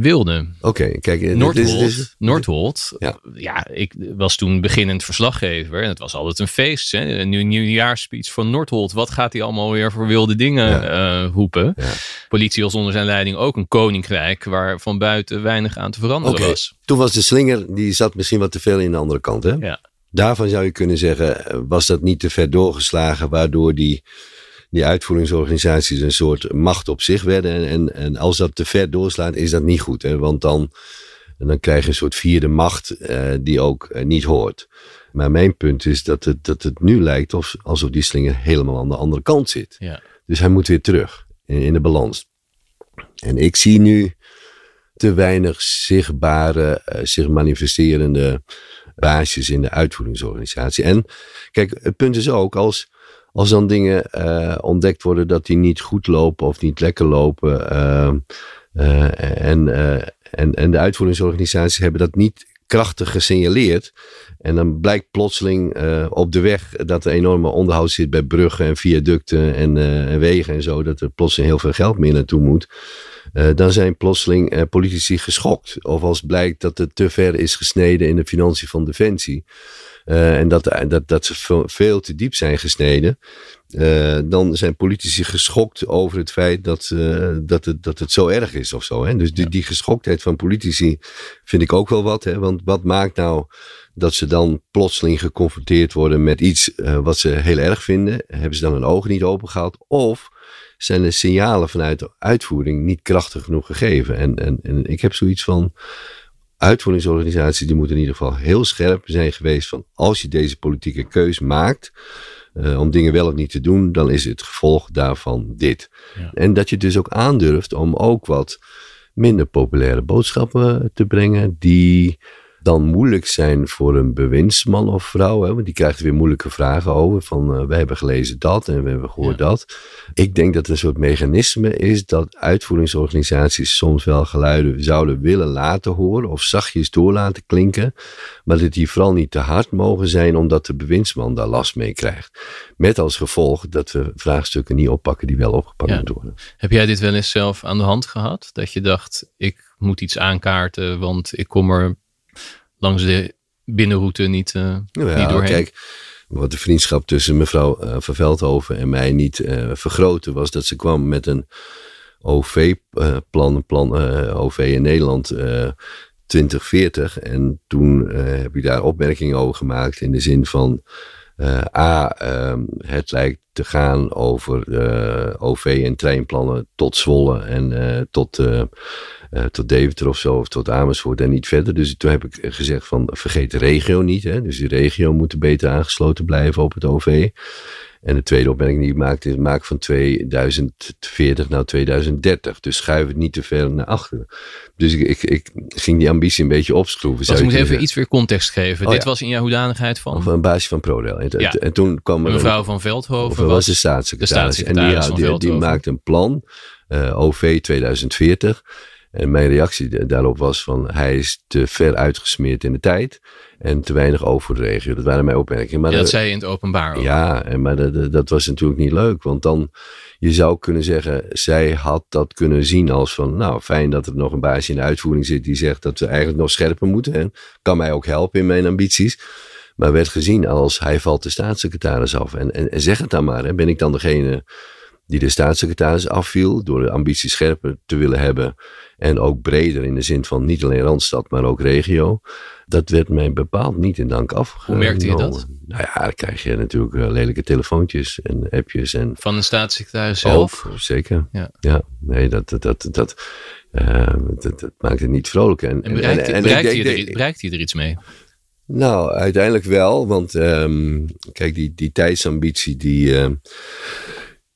Speaker 2: Wilde.
Speaker 3: Oké, kijk.
Speaker 2: Noordholt,
Speaker 3: dit is-
Speaker 2: Noordholt
Speaker 3: Ja.
Speaker 2: ja. ik was toen beginnend verslaggever en het was altijd een feest. Hè? Een nieuw, nieuwjaarspeech van Noordholt. Wat gaat hij allemaal weer voor wilde dingen eh, roepen?
Speaker 3: Ja.
Speaker 2: Politie was onder zijn leiding ook een koninkrijk waar van buiten weinig aan te veranderen was.
Speaker 3: toen was de slinger, die zat misschien wat te veel in de andere kant. Hè?
Speaker 2: Ja.
Speaker 3: Daarvan zou je kunnen zeggen, eh, was dat niet te ver doorgeslagen, waardoor die, die uitvoeringsorganisaties een soort macht op zich werden. En, en, en als dat te ver doorslaat, is dat niet goed. Hè? Want dan, dan krijg je een soort vierde macht eh, die ook eh, niet hoort. Maar mijn punt is dat het, dat het nu lijkt of, alsof die slinger helemaal aan de andere kant zit.
Speaker 2: Ja.
Speaker 3: Dus hij moet weer terug in, in de balans. En ik zie nu te weinig zichtbare, eh, zich manifesterende baasjes in de uitvoeringsorganisatie. En kijk, het punt is ook, als, als dan dingen eh, ontdekt worden dat die niet goed lopen of niet lekker lopen. eh, eh, en, eh, en, en de uitvoeringsorganisaties hebben dat niet krachtig gesignaleerd. En dan blijkt plotseling op de weg dat er enorme onderhoud zit bij bruggen en viaducten en, en wegen en zo. Dat er plotseling heel veel geld meer naartoe moet. Dan zijn plotseling politici geschokt. Of als blijkt dat het te ver is gesneden in de financiën van Defensie. Eh, en dat, dat, dat ze veel, te diep zijn gesneden. eh, dan zijn politici geschokt over het feit dat, eh, dat, het, dat het zo erg is of zo. Hè? Dus die, die geschoktheid van politici vind ik ook wel wat. Hè? Want wat maakt nou dat ze dan plotseling geconfronteerd worden met iets eh, wat ze heel erg vinden? Hebben ze dan hun ogen niet open gehad? Of zijn de signalen vanuit de uitvoering niet krachtig genoeg gegeven? En, en, en ik heb zoiets van. Uitvoeringsorganisaties die moeten in ieder geval heel scherp zijn geweest van als je deze politieke keus maakt eh, om dingen wel of niet te doen, dan is het gevolg daarvan dit.
Speaker 2: Ja.
Speaker 3: En dat je dus ook aandurft om ook wat minder populaire boodschappen te brengen die dan moeilijk zijn voor een bewindsman of vrouw. Hè? Want die krijgt er weer moeilijke vragen over. Van uh, we hebben gelezen dat en we hebben gehoord
Speaker 2: Ja.
Speaker 3: dat. Ik denk dat er een soort mechanisme is dat uitvoeringsorganisaties soms wel geluiden zouden willen laten horen. Of zachtjes door laten klinken. Maar dat die vooral niet te hard mogen zijn omdat de bewindsman daar last mee krijgt. Met als gevolg dat we vraagstukken niet oppakken die wel opgepakt
Speaker 2: Ja.
Speaker 3: moeten worden.
Speaker 2: Heb jij dit wel eens zelf aan de hand gehad? Dat je dacht, ik moet iets aankaarten, want ik kom er langs de binnenroute niet, eh,
Speaker 3: Ja,
Speaker 2: niet doorheen.
Speaker 3: kijk, wat de vriendschap tussen mevrouw eh, van Veldhoven en mij niet eh vergroten was dat ze kwam met een OV-plan, plan OV in Nederland eh 2040. En toen heb ik daar opmerkingen over gemaakt in de zin van eh, A, ehm, het lijkt te gaan over eh, OV- en treinplannen tot Zwolle en eh, tot, tot Deventer of zo, of tot Amersfoort en niet verder. Dus toen heb ik gezegd van vergeet de regio niet. Hè? Dus die regio moet beter aangesloten blijven op het OV. En de tweede opmerking die ik maakte is maak van 2040 naar 2030. Dus schuif het niet te ver naar achteren. Dus ik, ik, ik ging die ambitie een beetje opschroeven.
Speaker 2: Dus ik moet even iets weer context geven.
Speaker 3: Oh,
Speaker 2: Dit
Speaker 3: ja.
Speaker 2: was in jouw hoedanigheid van.
Speaker 3: Of een baasje van ProRail. En,
Speaker 2: Ja.
Speaker 3: en toen kwam er
Speaker 2: mevrouw
Speaker 3: een,
Speaker 2: van Veldhoven.
Speaker 3: was
Speaker 2: Was,
Speaker 3: de staatssecretaris.
Speaker 2: de
Speaker 3: en die, die, maakte een plan, eh, OV 2040. En mijn reactie da- daarop was van hij is te ver uitgesmeerd in de tijd en te weinig over voor de regio. Dat waren mijn opmerkingen. Maar
Speaker 2: ja, dat
Speaker 3: dat-
Speaker 2: zei je in het openbaar ook.
Speaker 3: ja, en maar dat, dat- dat was natuurlijk niet leuk. Want dan, je zou kunnen zeggen, zij had dat kunnen zien als van, nou fijn dat er nog een baasje in de uitvoering zit die zegt dat we eigenlijk nog scherper moeten. En kan mij ook helpen in mijn ambities. Maar werd gezien als, hij valt de staatssecretaris af. En, en, en zeg het dan maar, hè. ben ik dan degene die de staatssecretaris afviel door de ambitie scherper te willen hebben. En ook breder in de zin van niet alleen Randstad, maar ook regio. Dat werd mij bepaald niet in dank af.
Speaker 2: Hoe merkte je dat?
Speaker 3: Nou ja, dan krijg je natuurlijk eh, lelijke telefoontjes en appjes en
Speaker 2: Van de staatssecretaris zelf.
Speaker 3: ook, zeker.
Speaker 2: Ja.
Speaker 3: nee, dat, dat, dat, dat, eh, dat, dat maakt het niet vrolijk. En,
Speaker 2: En bereikt,
Speaker 3: en- en
Speaker 2: er, bereikt er iets mee?
Speaker 3: nou, uiteindelijk wel, want ehm, kijk, die, die tijdsambitie, die, ehm,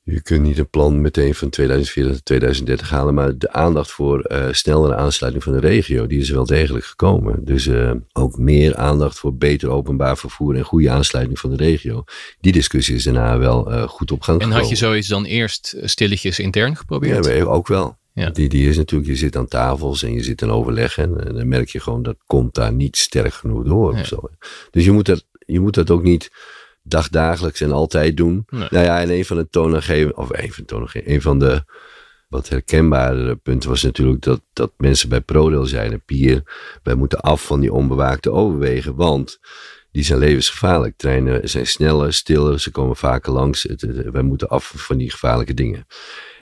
Speaker 3: je kunt niet een plan meteen van 2040 tot 2030 halen, maar de aandacht voor eh, snellere aansluiting van de regio, die is wel degelijk gekomen. Dus eh, ook meer aandacht voor beter openbaar vervoer en goede aansluiting van de regio. Die discussie is daarna wel eh, goed op gang
Speaker 2: En
Speaker 3: gekomen.
Speaker 2: had je zoiets dan eerst stilletjes intern
Speaker 3: Ja,
Speaker 2: geprobeerd?
Speaker 3: maar ook wel.
Speaker 2: Ja.
Speaker 3: Die, die is natuurlijk, je zit aan tafels en je zit in overleg en, en dan merk je gewoon dat komt daar niet sterk genoeg door.
Speaker 2: Ja.
Speaker 3: Of zo. Dus je moet, dat, je moet dat ook niet dagdagelijks en altijd doen.
Speaker 2: Nee.
Speaker 3: Nou ja, en een van de toonaangevende, of een van de toonaangevende, een van de wat herkenbare punten was natuurlijk dat, dat mensen bij ProRail zeiden, Pier, wij moeten af van die onbewaakte overwegen, want die zijn levensgevaarlijk. Treinen zijn sneller, stiller, ze komen vaker langs. Het, het- wij moeten af van die gevaarlijke dingen.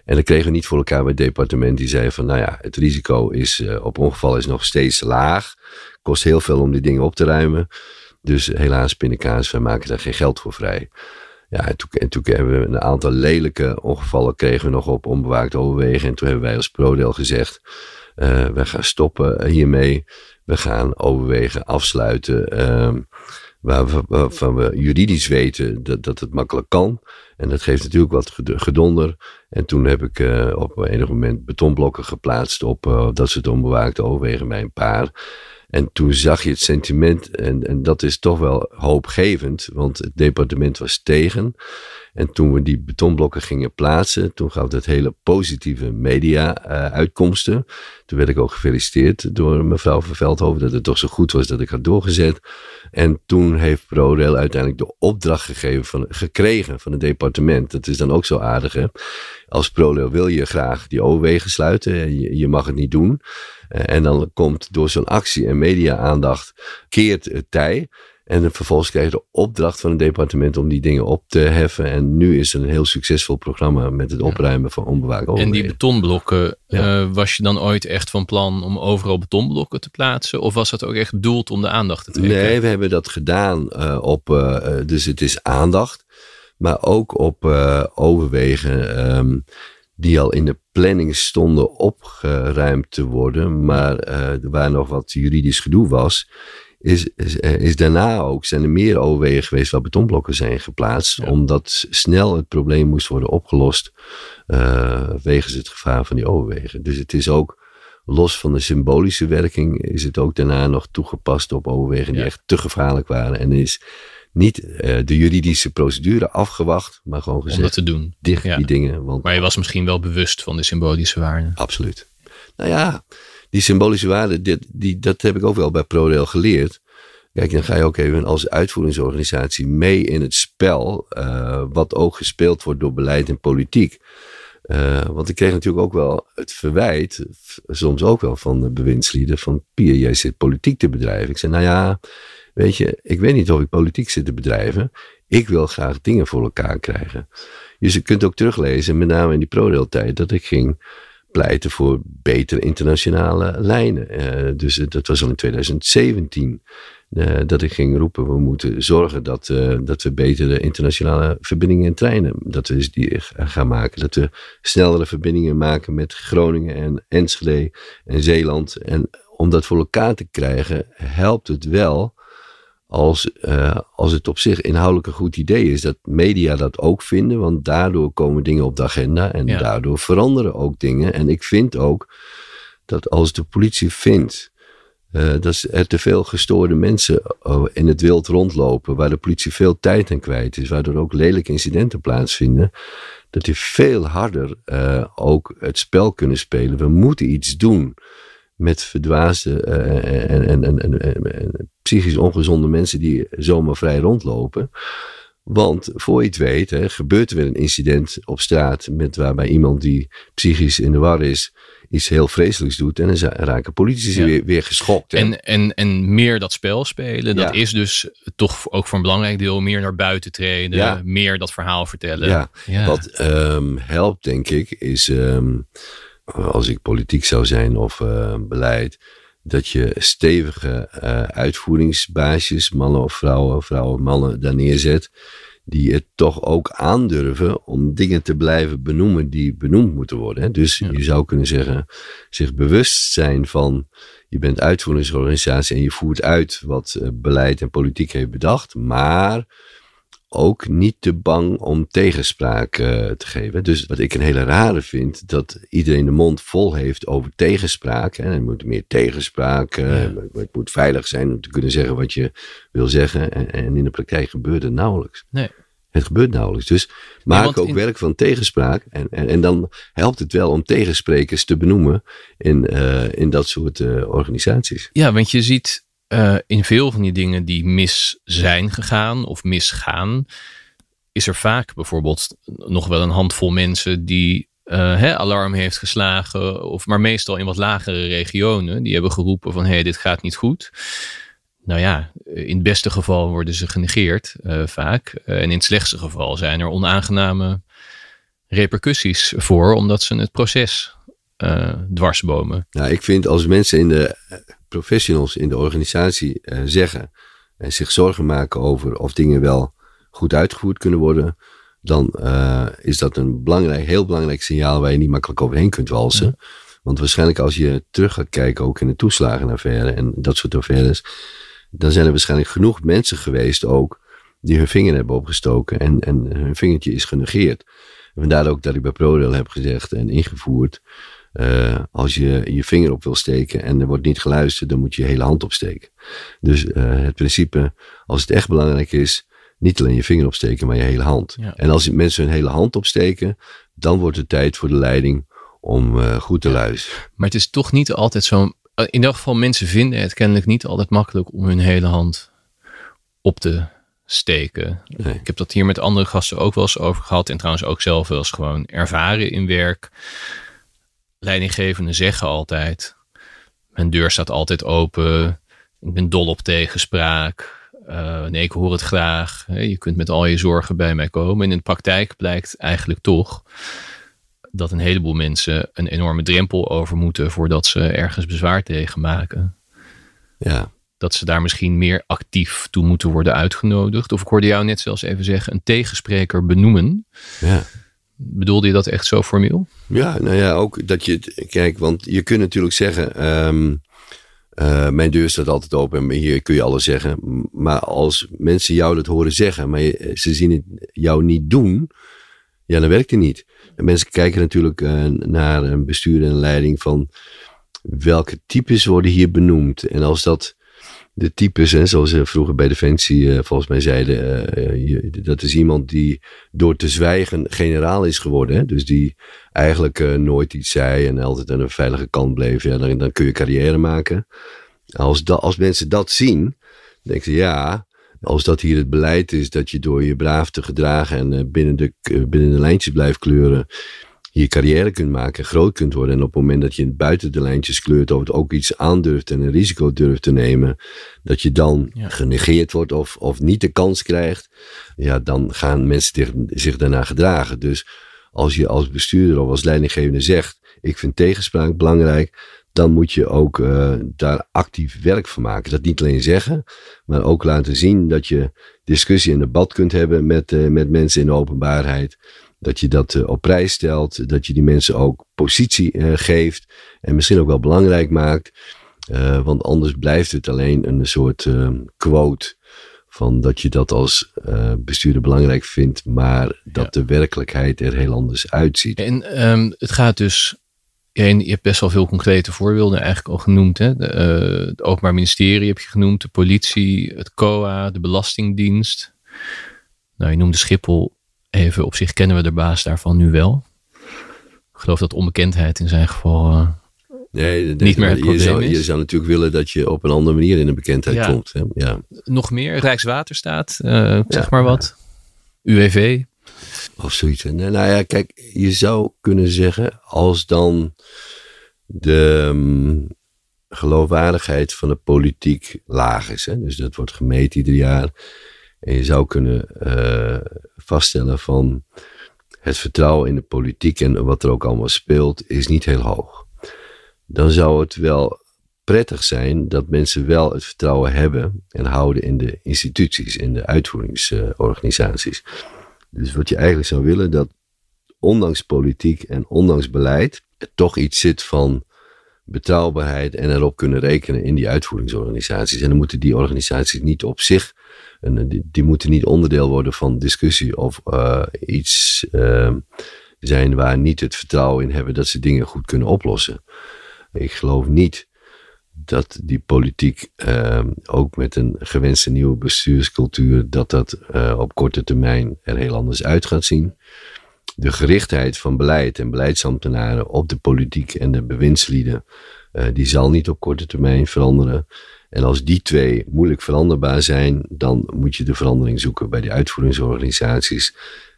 Speaker 3: En dat kregen we niet voor elkaar bij het departement. Die zei van, nou ja, het risico is, eh, op ongeval is nog steeds laag. Kost heel veel om die dingen op te ruimen. Dus helaas, pindakaas, wij maken daar geen geld voor vrij. Ja, en toen, en toen hebben we een aantal lelijke ongevallen kregen we nog op onbewaakt overwegen. En toen hebben wij als ProDel gezegd, eh we gaan stoppen hiermee. We gaan overwegen afsluiten. ehm, waar waarvan we juridisch weten dat, dat het makkelijk kan. En dat geeft natuurlijk wat ged- gedonder. En toen heb ik eh, op enig moment betonblokken geplaatst op eh, dat soort onbewaakte overwegen bij een paar. En toen zag je het sentiment, en, en dat is toch wel hoopgevend, want het departement was tegen. En toen we die betonblokken gingen plaatsen, toen gaf dat hele positieve media-uitkomsten. toen werd ik ook gefeliciteerd door mevrouw van Veldhoven dat het toch zo goed was dat ik had doorgezet. En toen heeft ProRail uiteindelijk de opdracht gegeven van, gekregen van het departement. Dat is dan ook zo aardig, hè? Als ProRail wil je graag die overwegen sluiten, en je mag het niet doen. Eh, En dan komt door zo'n actie en media-aandacht keert het tij. En vervolgens krijg je de opdracht van het departement om die dingen op te heffen. En nu is er een heel succesvol programma met het opruimen van onbewaakt
Speaker 2: En die betonblokken,
Speaker 3: Ja.
Speaker 2: eh, was je dan ooit echt van plan om overal betonblokken te plaatsen? Of was dat ook echt bedoeld om de aandacht te trekken?
Speaker 3: Nee, we hebben dat gedaan eh, op, eh, eh, dus het is aandacht, maar ook op eh, overwegen ehm, die al in de planning stonden opgeruimd te worden, maar eh, waar nog wat juridisch gedoe was. Is, is, eh, is daarna ook, zijn er meer overwegen geweest waar betonblokken zijn geplaatst,
Speaker 2: Ja.
Speaker 3: omdat snel het probleem moest worden opgelost eh, wegens het gevaar van die overwegen. Dus het is ook los van de symbolische werking is het ook daarna nog toegepast op overwegen die echt te gevaarlijk waren. En is niet eh, de juridische procedure afgewacht, maar gewoon
Speaker 2: om dat
Speaker 3: gezegd,
Speaker 2: te doen.
Speaker 3: dicht
Speaker 2: ja.
Speaker 3: die dingen. Want
Speaker 2: Maar je was misschien wel bewust van de symbolische waarde.
Speaker 3: absoluut. Nou ja, die symbolische waarde, dit, die, dat heb ik ook wel bij ProRail geleerd. Kijk, dan ga je ook even als uitvoeringsorganisatie mee in het spel, eh, wat ook gespeeld wordt door beleid en politiek. Eh, want ik kreeg natuurlijk ook wel het verwijt, soms ook wel van de bewindslieden, van Pier, jij zit politiek te bedrijven. Ik zei, nou ja, weet je, ik weet niet of ik politiek zit te bedrijven. Ik wil graag dingen voor elkaar krijgen. Dus je kunt ook teruglezen, met name in die ProRail-tijd, dat ik ging pleiten voor betere internationale lijnen. Eh, dus dat was al in 2017. eh, dat ik ging roepen, we moeten zorgen dat, eh, dat we betere internationale verbindingen en treinen, dat we dus die gaan maken. Dat we snellere verbindingen maken met Groningen en Enschede en Zeeland. En om dat voor elkaar te krijgen, helpt het wel als, eh, als het op zich inhoudelijk een goed idee is. Dat media dat ook vinden, want daardoor komen dingen op de agenda en
Speaker 2: Ja.
Speaker 3: daardoor veranderen ook dingen. En ik vind ook dat als de politie vindt eh, dat er te veel gestoorde mensen oh, in het wild rondlopen, waar de politie veel tijd aan kwijt is, waardoor ook lelijke incidenten plaatsvinden, dat die veel harder eh, ook het spel kunnen spelen. We moeten iets doen met verdwaasde eh, en, en, en, en, psychisch ongezonde mensen die zomaar vrij rondlopen. Want voor je het weet, hè, gebeurt er weer een incident op straat met waarbij iemand die psychisch in de war is, iets heel vreselijks doet. En dan raken politici
Speaker 2: Ja.
Speaker 3: weer, weer geschokt. hè.
Speaker 2: En, en, en meer dat spel spelen, dat is dus toch ook voor een belangrijk deel meer naar buiten treden,
Speaker 3: Ja.
Speaker 2: meer dat verhaal vertellen.
Speaker 3: Ja. Wat ehm, helpt, denk ik, is ehm, als ik politiek zou zijn of eh, beleid, dat je stevige eh, uitvoeringsbaasjes, mannen of vrouwen, vrouwen of mannen, daar neerzet. Die het toch ook aandurven om dingen te blijven benoemen die benoemd moeten worden. Hè. Dus
Speaker 2: Ja.
Speaker 3: je zou kunnen zeggen, zich bewust zijn van, je bent uitvoeringsorganisatie en je voert uit wat eh, beleid en politiek heeft bedacht. Maar ook niet te bang om tegenspraak eh, te geven. Dus wat ik een hele rare vind, dat iedereen de mond vol heeft over tegenspraak. En er moet meer tegenspraak, eh,
Speaker 2: Ja.
Speaker 3: het moet veilig zijn om te kunnen zeggen wat je wil zeggen. En, en in de praktijk gebeurt het nauwelijks.
Speaker 2: Nee.
Speaker 3: Het gebeurt nauwelijks. Dus maak ook
Speaker 2: in-
Speaker 3: werk van tegenspraak. En, en, en dan helpt het wel om tegensprekers te benoemen in, eh, in dat soort organisaties.
Speaker 2: Ja, want je ziet uh, in veel van die dingen die mis zijn gegaan of misgaan, is er vaak bijvoorbeeld nog wel een handvol mensen die uh, hè, alarm heeft geslagen, of maar meestal in wat lagere regionen, die hebben geroepen van hé, hey, dit gaat niet goed. Nou ja, in het beste geval worden ze genegeerd uh, vaak. en in het slechtste geval zijn er onaangename repercussies voor, omdat ze het proces dwarsbomen.
Speaker 3: Nou, ik vind als mensen in de professionals in de organisatie uh, zeggen en zich zorgen maken over of dingen wel goed uitgevoerd kunnen worden, dan uh, is dat een belangrijk, heel belangrijk signaal waar je niet makkelijk overheen kunt walsen. Ja. Want waarschijnlijk als je terug gaat kijken, ook in de toeslagenaffaire en dat soort affaires, dan zijn er waarschijnlijk genoeg mensen geweest ook die hun vinger hebben opgestoken en, en hun vingertje is genegeerd. En vandaar ook dat ik bij ProRail heb gezegd en ingevoerd, uh, als je je vinger op wil steken en er wordt niet geluisterd, dan moet je je hele hand opsteken. Dus uh, het principe, als het echt belangrijk is, niet alleen je vinger opsteken, maar je hele hand. Ja. En als mensen hun hele hand opsteken, dan wordt het tijd voor de leiding om uh, goed te ja. luisteren.
Speaker 2: Maar het is toch niet altijd zo. In ieder geval, mensen vinden het kennelijk niet altijd makkelijk om hun hele hand op te steken. Nee. Ik heb dat hier met andere gasten ook wel eens over gehad. En trouwens ook zelf wel eens gewoon ervaren in werk. Leidinggevenden zeggen altijd: Mijn deur staat altijd open. Ik ben dol op tegenspraak. Uh, nee, ik hoor het graag. Je kunt met al je zorgen bij mij komen. En in de praktijk blijkt eigenlijk toch dat een heleboel mensen een enorme drempel over moeten voordat ze ergens bezwaar tegen maken.
Speaker 3: Ja.
Speaker 2: Dat ze daar misschien meer actief toe moeten worden uitgenodigd. Of ik hoorde jou net zelfs even zeggen, een tegenspreker benoemen.
Speaker 3: Ja.
Speaker 2: Bedoelde je dat echt zo formeel?
Speaker 3: Ja, nou ja, ook dat je. Kijk, want je kunt natuurlijk zeggen. Um, uh, mijn deur staat altijd open en hier kun je alles zeggen. Maar als mensen jou dat horen zeggen, maar ze zien het jou niet doen, ja, dan werkt het niet. En mensen kijken natuurlijk uh, naar een bestuur en een leiding van welke types worden hier benoemd. En als dat de types, hè, zoals ze vroeger bij Defensie uh, volgens mij zeiden, uh, je, dat is iemand die door te zwijgen generaal is geworden. Hè? Dus die eigenlijk nooit iets zei en altijd aan een veilige kant bleef. Ja, dan, dan kun je carrière maken. Als, als mensen dat zien, denken ze ja, als dat hier het beleid is dat je door je braaf te gedragen en binnen, de, binnen de lijntjes blijft kleuren je carrière kunt maken, groot kunt worden. En op het moment dat je buiten de lijntjes kleurt, of het ook iets aandurft en een risico durft te nemen, dat je dan ja. genegeerd wordt of, of niet de kans krijgt, ja, dan gaan mensen zich, zich daarna gedragen. Dus als je als bestuurder of als leidinggevende zegt, ik vind tegenspraak belangrijk, dan moet je ook uh, daar actief werk van maken. Dat niet alleen zeggen, maar ook laten zien dat je discussie en debat kunt hebben met, uh, met mensen in de openbaarheid. Dat je dat uh, op prijs stelt. Dat je die mensen ook positie uh, geeft. En misschien ook wel belangrijk maakt. Uh, want anders blijft het alleen een soort quote. Van dat je dat als bestuurder belangrijk vindt. Maar dat ja. de werkelijkheid er heel anders uitziet.
Speaker 2: En um, het gaat dus. Je hebt best wel veel concrete voorbeelden eigenlijk al genoemd. Hè? De, het Openbaar Ministerie heb je genoemd. De politie, het COA, de Belastingdienst. Nou, je noemde Schiphol even op zich kennen we de baas daarvan nu wel. Ik geloof dat onbekendheid in zijn geval uh, nee, niet meer het
Speaker 3: je
Speaker 2: probleem
Speaker 3: zou,
Speaker 2: is.
Speaker 3: Je zou natuurlijk willen dat je op een andere manier in de bekendheid
Speaker 2: Ja.
Speaker 3: komt. Hè? Ja.
Speaker 2: Nog meer, Rijkswaterstaat, eh, zeg maar wat. UWV.
Speaker 3: Of zoiets. Nou ja, kijk, je zou kunnen zeggen, als dan de um, geloofwaardigheid van de politiek laag is. Hè? Dus dat wordt gemeten ieder jaar. En je zou kunnen uh, vaststellen van het vertrouwen in de politiek en wat er ook allemaal speelt, is niet heel hoog. Dan zou het wel prettig zijn dat mensen wel het vertrouwen hebben en houden in de instituties, in de uitvoeringsorganisaties. Dus wat je eigenlijk zou willen, dat ondanks politiek en ondanks beleid, er toch iets zit van betrouwbaarheid en erop kunnen rekenen in die uitvoeringsorganisaties. En dan moeten die organisaties niet op zich, en die, die moeten niet onderdeel worden van discussie of uh, iets uh, zijn waar niet het vertrouwen in hebben dat ze dingen goed kunnen oplossen. Ik geloof niet dat die politiek uh, ook met een gewenste nieuwe bestuurscultuur, dat dat uh, op korte termijn er heel anders uit gaat zien. De gerichtheid van beleid en beleidsambtenaren op de politiek en de bewindslieden, die zal niet op korte termijn veranderen. En als die twee moeilijk veranderbaar zijn, dan moet je de verandering zoeken bij die uitvoeringsorganisaties.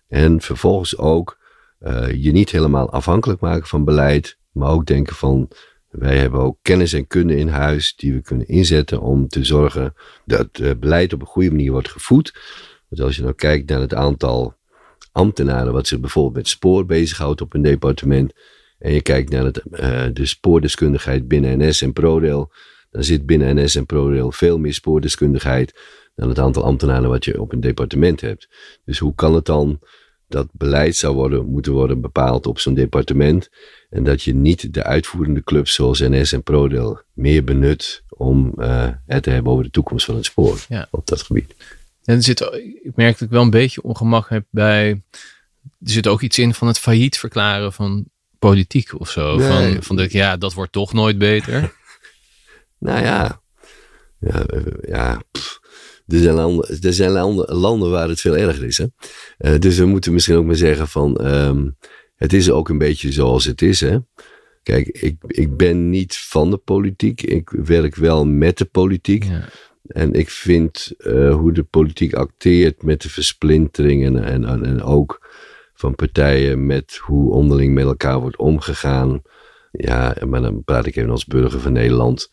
Speaker 3: En vervolgens ook uh, je niet helemaal afhankelijk maken van beleid, maar ook denken van wij hebben ook kennis en kunde in huis die we kunnen inzetten om te zorgen dat het beleid op een goede manier wordt gevoed. Want als je nou kijkt naar het aantal ambtenaren wat zich bijvoorbeeld met spoor bezighoudt op een departement. En je kijkt naar het, uh, de spoordeskundigheid binnen NS en ProRail. Dan zit binnen NS en ProRail veel meer spoordeskundigheid dan het aantal ambtenaren wat je op een departement hebt. Dus hoe kan het dan dat beleid zou worden, moeten worden bepaald op zo'n departement. En dat je niet de uitvoerende clubs zoals NS en ProRail meer benut om uh, het te hebben over de toekomst van het spoor op dat gebied.
Speaker 2: En er zit, ik merk dat ik wel een beetje ongemak heb bij. Er zit ook iets in van het failliet verklaren van politiek of zo. Van, van de, ja, dat wordt toch nooit beter.
Speaker 3: Nou ja, ja, ja er zijn, landen, er zijn landen, landen waar het veel erger is. Hè? Uh, dus we moeten misschien ook maar zeggen van um, het is ook een beetje zoals het is. Hè? Kijk, ik, ik ben niet van de politiek. Ik werk wel met de politiek. Ja. En ik vind uh, hoe de politiek acteert met de versplintering en, en, en ook van partijen met hoe onderling met elkaar wordt omgegaan. Ja, maar dan praat ik even als burger van Nederland.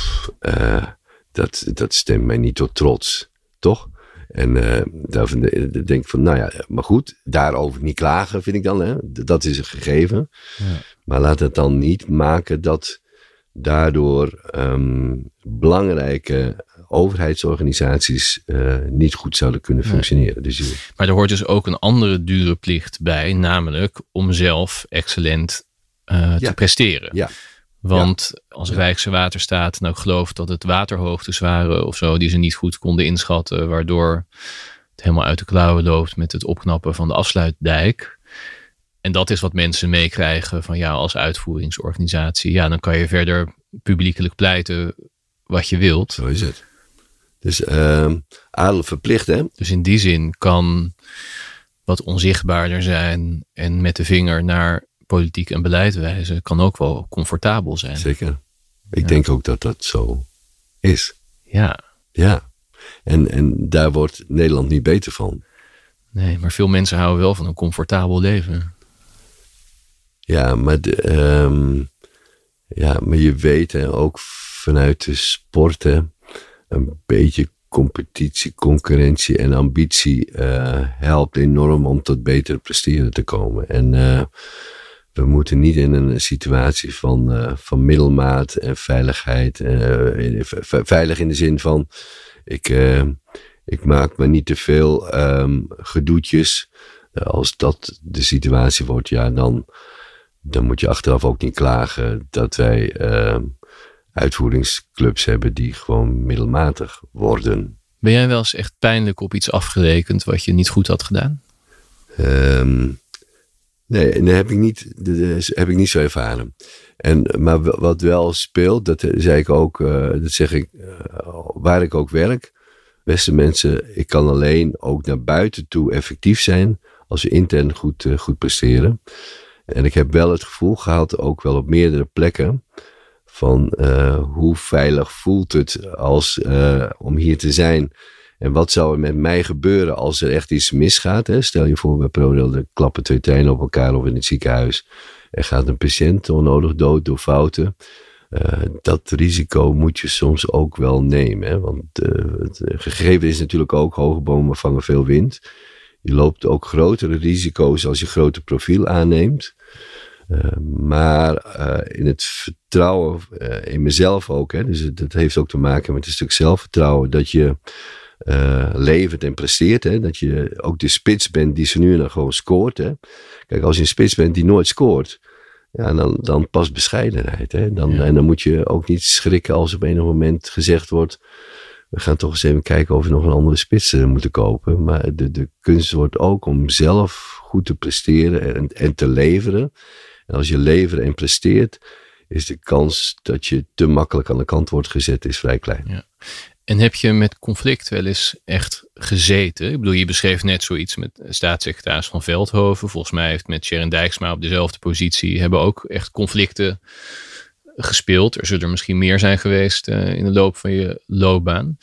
Speaker 3: Pff, uh, dat, dat stemt mij niet tot trots, toch? En uh, daar denk ik van, nou ja, maar goed, daarover niet klagen vind ik dan, hè? dat is een gegeven. Ja. Maar laat het dan niet maken dat daardoor um, belangrijke overheidsorganisaties uh, niet goed zouden kunnen functioneren.
Speaker 2: Dus maar er hoort dus ook een andere dure plicht bij, namelijk om zelf excellent uh, ja. te presteren.
Speaker 3: Ja.
Speaker 2: Want als Rijkswaterstaat nou gelooft dat het waterhoogtes waren of zo, die ze niet goed konden inschatten, waardoor het helemaal uit de klauwen loopt met het opknappen van de afsluitdijk. En dat is wat mensen meekrijgen van ja, als uitvoeringsorganisatie. Ja, dan kan je verder publiekelijk pleiten wat je wilt.
Speaker 3: Zo is het. Dus uh, adel verplicht, hè?
Speaker 2: Dus in die zin kan wat onzichtbaarder zijn en met de vinger naar politiek en beleid wijzen, kan ook wel comfortabel zijn.
Speaker 3: Zeker. Ik denk ook dat dat zo is.
Speaker 2: Ja.
Speaker 3: Ja. En, en daar wordt Nederland niet beter van.
Speaker 2: Nee, maar veel mensen houden wel van een comfortabel leven.
Speaker 3: Ja, maar, de, um, ja, maar je weet hè, ook vanuit de sporten een beetje competitie, concurrentie en ambitie uh, helpt enorm om tot betere presteren te komen. En uh, we moeten niet in een situatie van, uh, van middelmaat en veiligheid. Uh, veilig in de zin van, ik, uh, ik maak me niet te veel um, gedoetjes. als dat de situatie wordt, ja, dan, dan moet je achteraf ook niet klagen dat wij ehm, uitvoeringsclubs hebben die gewoon middelmatig worden.
Speaker 2: Ben jij wel eens echt pijnlijk op iets afgerekend wat je niet goed had gedaan?
Speaker 3: Um, Nee, dat heb ik niet, heb ik niet zo ervaren. En, maar wat wel speelt, dat zei ik ook, uh, dat zeg ik, uh, waar ik ook werk. Beste mensen, ik kan alleen ook naar buiten toe effectief zijn als we intern goed, goed presteren. En ik heb wel het gevoel gehad, ook wel op meerdere plekken, van hoe veilig voelt het als, om hier te zijn en wat zou er met mij gebeuren als er echt iets misgaat? Hè? Stel je voor bij ProRail, er klappen twee treinen op elkaar of in het ziekenhuis. Er gaat een patiënt onnodig dood door fouten. Uh, dat risico moet je soms ook wel nemen. Hè? Want uh, het gegeven is natuurlijk ook, hoge bomen vangen veel wind. Je loopt ook grotere risico's als je grote profiel aanneemt. Maar in het vertrouwen in mezelf ook. Hè? Dus dat heeft ook te maken met een stuk zelfvertrouwen. Dat je uh, levert en presteert. Hè? Dat je ook de spits bent die ze nu dan gewoon scoort. Hè? Kijk, als je een spits bent die nooit scoort, ja, dan, dan past bescheidenheid. Hè? Dan, En dan moet je ook niet schrikken als op een moment gezegd wordt. We gaan toch eens even kijken of we nog een andere spits uh, moeten kopen. Maar de, de kunst wordt ook om zelf goed te presteren en, en te leveren. En als je levert en presteert, is de kans dat je te makkelijk aan de kant wordt gezet is vrij klein.
Speaker 2: Ja. En heb je met conflict wel eens echt gezeten? Ik bedoel, je beschreef net zoiets met staatssecretaris van Veldhoven. Volgens mij heeft met Sharon Dijksma op dezelfde positie hebben ook echt conflicten gespeeld. Er zullen er misschien meer zijn geweest in de loop van je loopbaan.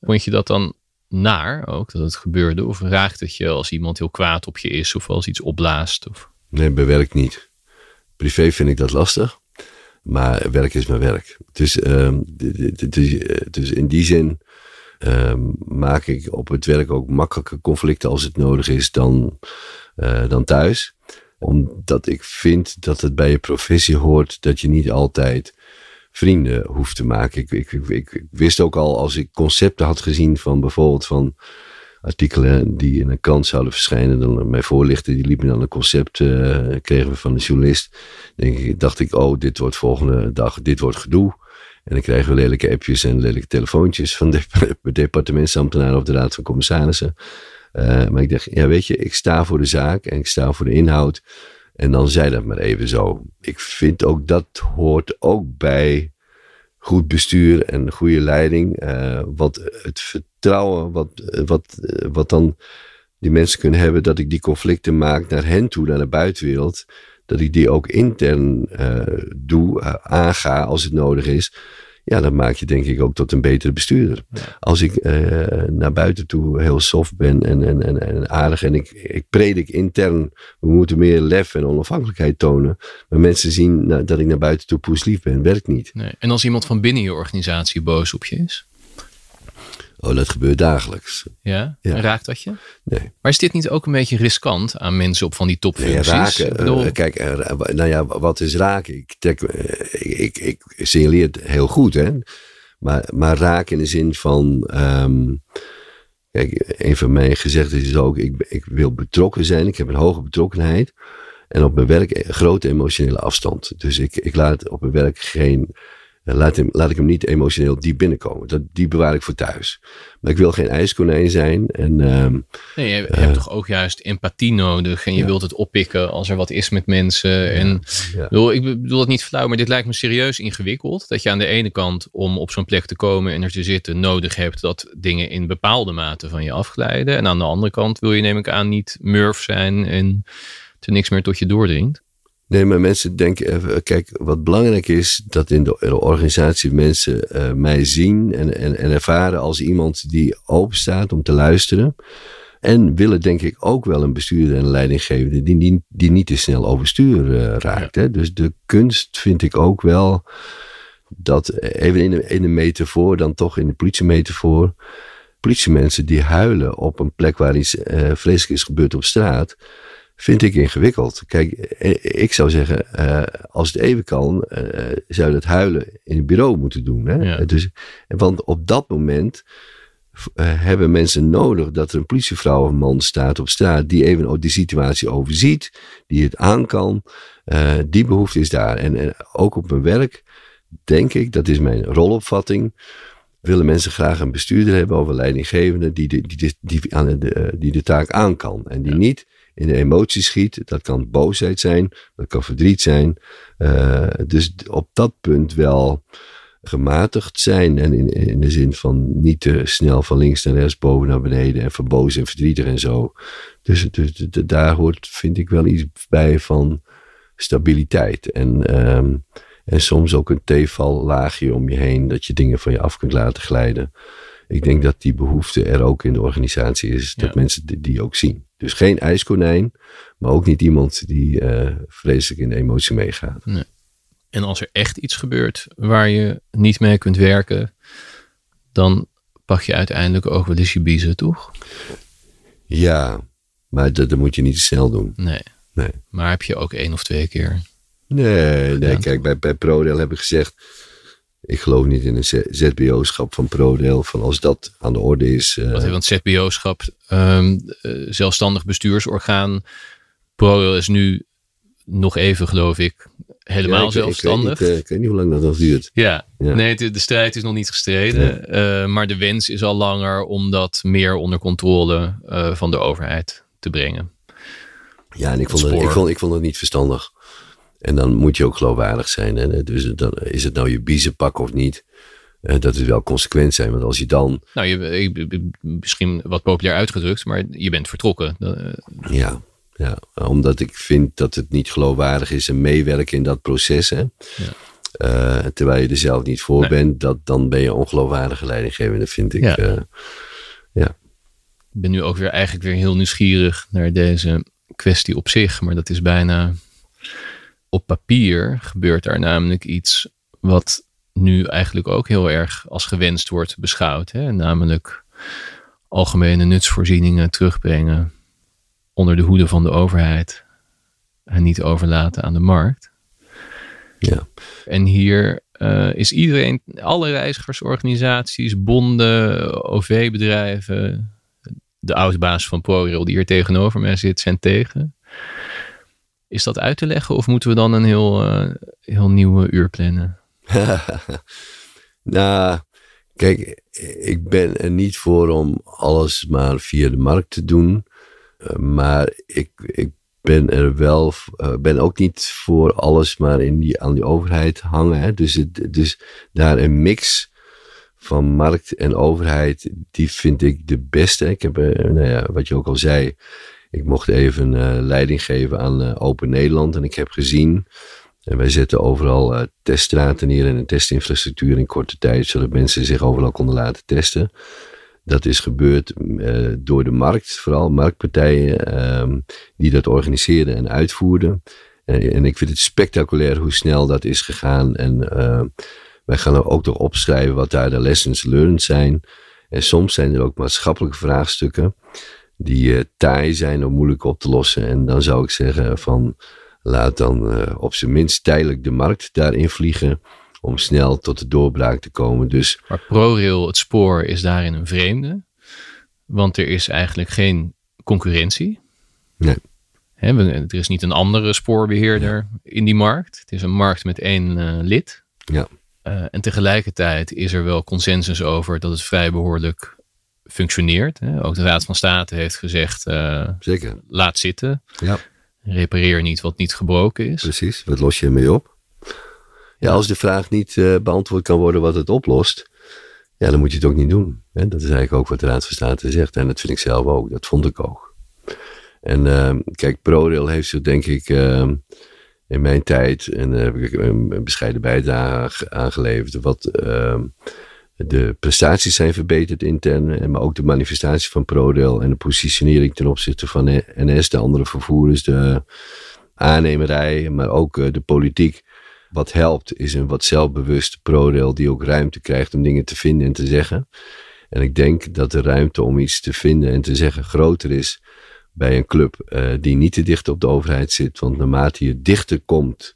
Speaker 2: Vond je dat dan naar ook, dat het gebeurde? Of raakt het je als iemand heel kwaad op je is of als iets opblaast? Of?
Speaker 3: Nee, bij werk niet. Privé vind ik dat lastig. Maar werk is mijn werk. Dus, um, dus in die zin um, maak ik op het werk ook makkelijker conflicten als het nodig is dan, uh, dan thuis. Omdat ik vind dat het bij je professie hoort dat je niet altijd vrienden hoeft te maken. Ik, ik, ik, wist ook al als ik concepten had gezien van bijvoorbeeld van artikelen die in een krant zouden verschijnen. Dan mijn voorlichter die liepen dan een concept, uh, kregen we van de journalist. Ik, dacht ik, oh, dit wordt volgende dag, dit wordt gedoe. En dan krijgen we lelijke appjes en lelijke telefoontjes van de departementsambtenaren of de raad van commissarissen. Uh, maar ik dacht, ja weet je, ik sta voor de zaak en ik sta voor de inhoud. En dan zei dat maar even zo. Ik vind ook dat hoort ook bij goed bestuur en goede leiding. Uh, want het vertrouwen wat, wat, wat dan die mensen kunnen hebben, dat ik die conflicten maak naar hen toe, naar de buitenwereld. Dat ik die ook intern uh, doe, uh, aanga als het nodig is. Ja, dan maak je denk ik ook tot een betere bestuurder. Als ik uh, naar buiten toe heel soft ben en, en, en, en, aardig en ik, ik predik intern, we moeten meer lef en onafhankelijkheid tonen. Maar mensen zien nou, dat ik naar buiten toe poeslief ben, werkt niet.
Speaker 2: Nee. En als iemand van binnen je organisatie boos op je is?
Speaker 3: Oh, dat gebeurt dagelijks.
Speaker 2: Ja? ja. Raakt dat je?
Speaker 3: Nee.
Speaker 2: Maar is dit niet ook een beetje riskant aan mensen op van die topfuncties?
Speaker 3: Nee, raken. Bedoel... Uh, kijk, uh, nou ja, wat is raken? Ik, uh, ik, ik signaleer het heel goed, hè. Maar, maar raken in de zin van... Um, kijk, een van mijn gezegden is ook... Ik, ik wil betrokken zijn. Ik heb een hoge betrokkenheid. En op mijn werk een grote emotionele afstand. Dus ik, ik laat op mijn werk geen laat, hem, laat ik hem niet emotioneel diep binnenkomen. Dat, die bewaar ik voor thuis. Maar ik wil geen ijskonijn zijn. En, uh,
Speaker 2: nee, je, uh, hebt toch ook juist empathie nodig. En je ja. wilt het oppikken als er wat is met mensen. En ja. Bedoel, ik bedoel het niet flauw, maar dit lijkt me serieus ingewikkeld. Dat je aan de ene kant om op zo'n plek te komen en er te zitten nodig hebt dat dingen in bepaalde mate van je afglijden. En aan de andere kant wil je neem ik aan niet murf zijn en er niks meer tot je doordringt.
Speaker 3: Nee, maar mensen denken even, kijk, wat belangrijk is, dat in de, de organisatie mensen uh, mij zien en, en, en ervaren als iemand die open staat om te luisteren. En willen denk ik ook wel een bestuurder en een leidinggevende die, die, die niet te snel overstuur uh, raakt. Ja. Hè? Dus de kunst vind ik ook wel dat, even in een, in een metafoor, dan toch in de politiemetafoor, politiemensen die huilen op een plek waar iets uh, vreselijk is gebeurd op straat vind ik ingewikkeld. Kijk, ik zou zeggen, uh, als het even kan, uh, zou je het huilen in het bureau moeten doen. Hè? Ja. Dus, want op dat moment uh, hebben mensen nodig dat er een politievrouw of man staat op straat die even die situatie overziet, die het aan kan. die behoefte is daar. En, en ook op mijn werk denk ik, dat is mijn rolopvatting willen mensen graag een bestuurder hebben of een leidinggevende die de, die de, die, aan de, die de taak aan kan. En die ja. niet in de emotie schiet. Dat kan boosheid zijn, dat kan verdriet zijn. Uh, dus op dat punt wel gematigd zijn. En in, in de zin van niet te snel van links naar rechts, boven naar beneden. En boos en verdrietig en zo. Dus, dus daar hoort, vind ik wel iets bij van stabiliteit. En, um, en soms ook een teval laagje om je heen. Dat je dingen van je af kunt laten glijden. Ik denk dat die behoefte er ook in de organisatie is. Dat ja. mensen die, die ook zien. Dus geen ijskonijn, maar ook niet iemand die uh, vreselijk in de emotie meegaat.
Speaker 2: Nee. En als er echt iets gebeurt waar je niet mee kunt werken, dan pak je uiteindelijk ook wel eens je biezen, toch?
Speaker 3: Ja, maar dat, dat moet je niet te snel doen.
Speaker 2: Nee.
Speaker 3: nee.
Speaker 2: Maar heb je ook één of twee keer?
Speaker 3: Nee, nee kijk, bij, bij ProRail heb ik gezegd, ik geloof niet in een ZBO-schap van ProRail. Van als dat aan de orde is.
Speaker 2: Uh... Want ZBO-schap, um, uh, zelfstandig bestuursorgaan. ProRail is nu nog even, geloof ik, helemaal ja, ik, zelfstandig.
Speaker 3: Ik weet, niet, uh, ik weet, niet, hoe lang dat nog duurt.
Speaker 2: Ja, ja. nee, de, de, strijd is nog niet gestreden. Nee. maar de wens is al langer om dat meer onder controle van de overheid te brengen.
Speaker 3: Ja, en ik vond, het, ik, vond, ik vond het niet verstandig. En dan moet je ook geloofwaardig zijn. Hè? Dus dan is het nou je biezenpak of niet. Uh, dat is wel consequent zijn. Want als je dan.
Speaker 2: Nou, je, misschien wat populair uitgedrukt, maar je bent vertrokken.
Speaker 3: Uh, ja, ja, omdat ik vind dat het niet geloofwaardig is en meewerken in dat proces. Hè? Ja. uh, terwijl je er zelf niet voor
Speaker 2: Nee.
Speaker 3: bent, dat, dan ben je ongeloofwaardige leidinggevende, vind ik.
Speaker 2: Ja.
Speaker 3: eh.
Speaker 2: Ik ben nu ook weer eigenlijk weer heel nieuwsgierig naar deze kwestie op zich. Maar dat is bijna op papier gebeurt daar namelijk iets wat nu eigenlijk ook heel erg als gewenst wordt beschouwd. Hè? Namelijk algemene nutsvoorzieningen terugbrengen onder de hoede van de overheid en niet overlaten aan de markt.
Speaker 3: Ja.
Speaker 2: En hier eh, is iedereen, alle reizigersorganisaties, bonden, OV-bedrijven, de oud-baas van ProRail die hier tegenover mij zit, zijn tegen. Is dat uit te leggen of moeten we dan een heel, eh, heel nieuwe uur plannen?
Speaker 3: nou, kijk, ik ben er niet voor om alles maar via de markt te doen. Eh, maar ik, ik ben er wel, eh, ben ook niet voor alles maar in die, aan die overheid hangen. Hè. Dus, het, dus daar een mix van markt en overheid, die vind ik de beste. Ik heb, nou ja, wat je ook al zei, ik mocht even eh, leiding geven aan eh, Open Nederland. En ik heb gezien, en wij zetten overal eh, teststraten neer en een testinfrastructuur in korte tijd, zodat mensen zich overal konden laten testen. Dat is gebeurd door de markt, vooral marktpartijen ehm, die dat organiseerden en uitvoerden. En, en ik vind het spectaculair hoe snel dat is gegaan. En wij gaan ook nog opschrijven wat daar de lessons learned zijn. En soms zijn er ook maatschappelijke vraagstukken die eh, taai zijn of moeilijk op te lossen. En dan zou ik zeggen van laat dan eh, op zijn minst tijdelijk de markt daarin vliegen om snel tot de doorbraak te komen. Dus
Speaker 2: Maar ProRail, het spoor, is daarin een vreemde. Want er is eigenlijk geen concurrentie.
Speaker 3: Nee.
Speaker 2: Hè, we- er is niet een andere spoorbeheerder in die markt. Het is een markt met één eh, lid.
Speaker 3: Ja.
Speaker 2: En tegelijkertijd is er wel consensus over dat het vrij behoorlijk functioneert. Hè. Ook de Raad van State heeft gezegd, eh,
Speaker 3: zeker,
Speaker 2: laat zitten.
Speaker 3: ja,
Speaker 2: Repareer niet wat niet gebroken is.
Speaker 3: precies. Wat los je ermee op? Ja, als de vraag niet eh, beantwoord kan worden wat het oplost, ja, dan moet je het ook niet doen. Hè? Dat is eigenlijk ook wat de Raad van State zegt. En dat vind ik zelf ook. Dat vond ik ook. En ehm, kijk, ProRail heeft zich denk ik ehm, in mijn tijd, en daar heb ik een, bescheiden bijdrage aan geleverd, wat ehm, de prestaties zijn verbeterd intern, en maar ook de manifestatie van ProRail en de positionering ten opzichte van NS, de andere vervoerders, de aannemerij, maar ook eh, de politiek. Wat helpt is een wat zelfbewust ProRail die ook ruimte krijgt om dingen te vinden en te zeggen. En ik denk dat de ruimte om iets te vinden en te zeggen groter is bij een club eh, die niet te dicht op de overheid zit. Want naarmate je dichter komt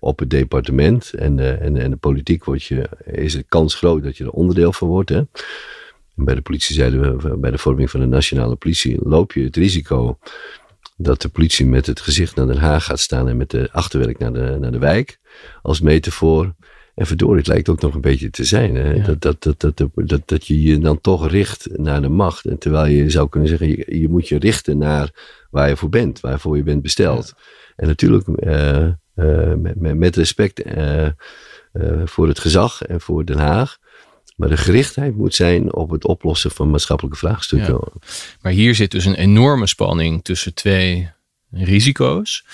Speaker 3: op het departement en, eh, en, en de politiek, wordt je, is de kans groot dat je er onderdeel van wordt. Hè? En bij de politie zeiden we, bij de vorming van de nationale politie, loop je het risico dat de politie met het gezicht naar Den Haag gaat staan en met de achterwerk naar de, naar de wijk als metafoor. En verdorie, het lijkt ook nog een beetje te zijn. Hè?
Speaker 2: Ja.
Speaker 3: Dat, dat, dat, dat, dat, dat, je je dan toch richt naar de macht. En terwijl je zou kunnen zeggen, je, je moet je richten naar waar je voor bent, waarvoor je bent besteld. En natuurlijk eh, met, met, met respect eh, eh, voor het gezag en voor Den Haag. Maar de gerichtheid moet zijn op het oplossen van maatschappelijke vraagstukken.
Speaker 2: Maar hier zit dus een enorme spanning tussen twee risico's.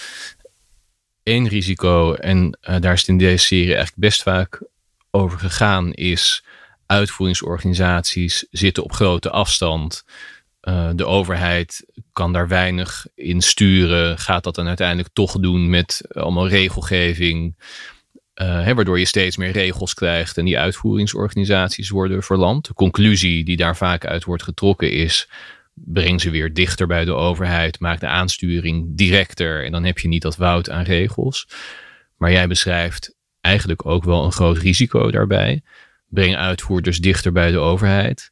Speaker 2: Eén risico, en eh, daar is het in deze serie eigenlijk best vaak over gegaan, is uitvoeringsorganisaties zitten op grote afstand. Eh, de overheid kan daar weinig in sturen, gaat dat dan uiteindelijk toch doen met allemaal regelgeving. eh, hè, waardoor je steeds meer regels krijgt en die uitvoeringsorganisaties worden verlamd. De conclusie die daar vaak uit wordt getrokken is: breng ze weer dichter bij de overheid, maak de aansturing directer en dan heb je niet dat woud aan regels. Maar jij beschrijft eigenlijk ook wel een groot risico daarbij. Breng uitvoerders dichter bij de overheid.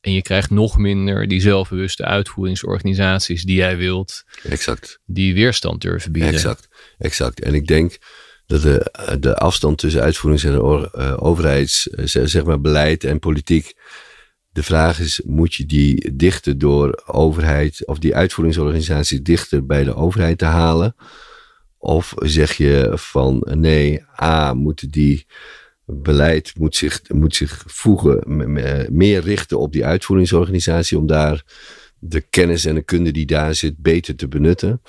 Speaker 2: En je krijgt nog minder die zelfbewuste uitvoeringsorganisaties die jij wilt,
Speaker 3: Exact.
Speaker 2: die weerstand durven bieden.
Speaker 3: Exact, exact. En ik denk dat de, de afstand tussen uitvoerings- en eh, overheids, eh, zeg zeg maar beleid en politiek. De vraag is, moet je die dichter door overheid, of die uitvoeringsorganisaties dichter bij de overheid te halen? Of zeg je van nee, A, moeten die beleid moet zich, moet zich voegen, meer richten op die uitvoeringsorganisatie om daar de kennis en de kunde die daar zit beter te benutten.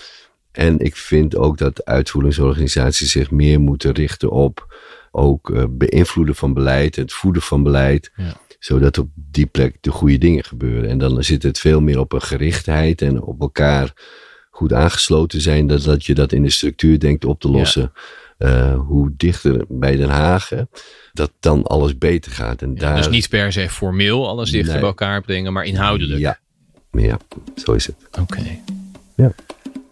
Speaker 3: En ik vind ook dat uitvoeringsorganisaties zich meer moeten richten op ook uh, beïnvloeden van beleid, het voeden van beleid. Ja. Zodat op die plek de goede dingen gebeuren. En dan zit het veel meer op een gerichtheid en op elkaar goed aangesloten zijn. Dat, dat je dat in de structuur denkt op te lossen. Uh, hoe dichter bij Den Haag, dat dan alles beter gaat. En daar...
Speaker 2: Dus niet per se formeel alles dichter bij elkaar brengen, maar inhoudelijk.
Speaker 3: Ja, ja zo is het.
Speaker 2: Oké. Ja.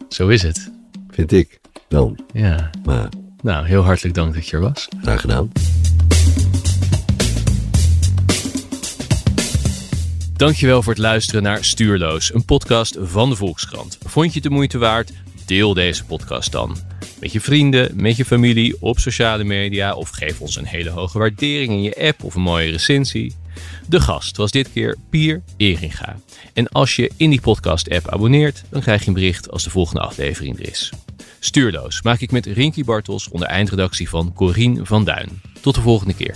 Speaker 2: Zo is het.
Speaker 3: Vind ik dan.
Speaker 2: Ja.
Speaker 3: Maar,
Speaker 2: nou, heel hartelijk dank dat je er was.
Speaker 3: Graag gedaan.
Speaker 2: Dankjewel voor het luisteren naar Stuurloos, een podcast van de Volkskrant. Vond je het de moeite waard? Deel deze podcast dan. Met je vrienden, met je familie, op sociale media of geef ons een hele hoge waardering in je app of een mooie recensie. De gast was dit keer Pier Eringa. En als je in die podcast-app abonneert, dan krijg je een bericht als de volgende aflevering er is. Stuurloos maak ik met Rinky Bartels onder eindredactie van Corine van Duin. Tot de volgende keer.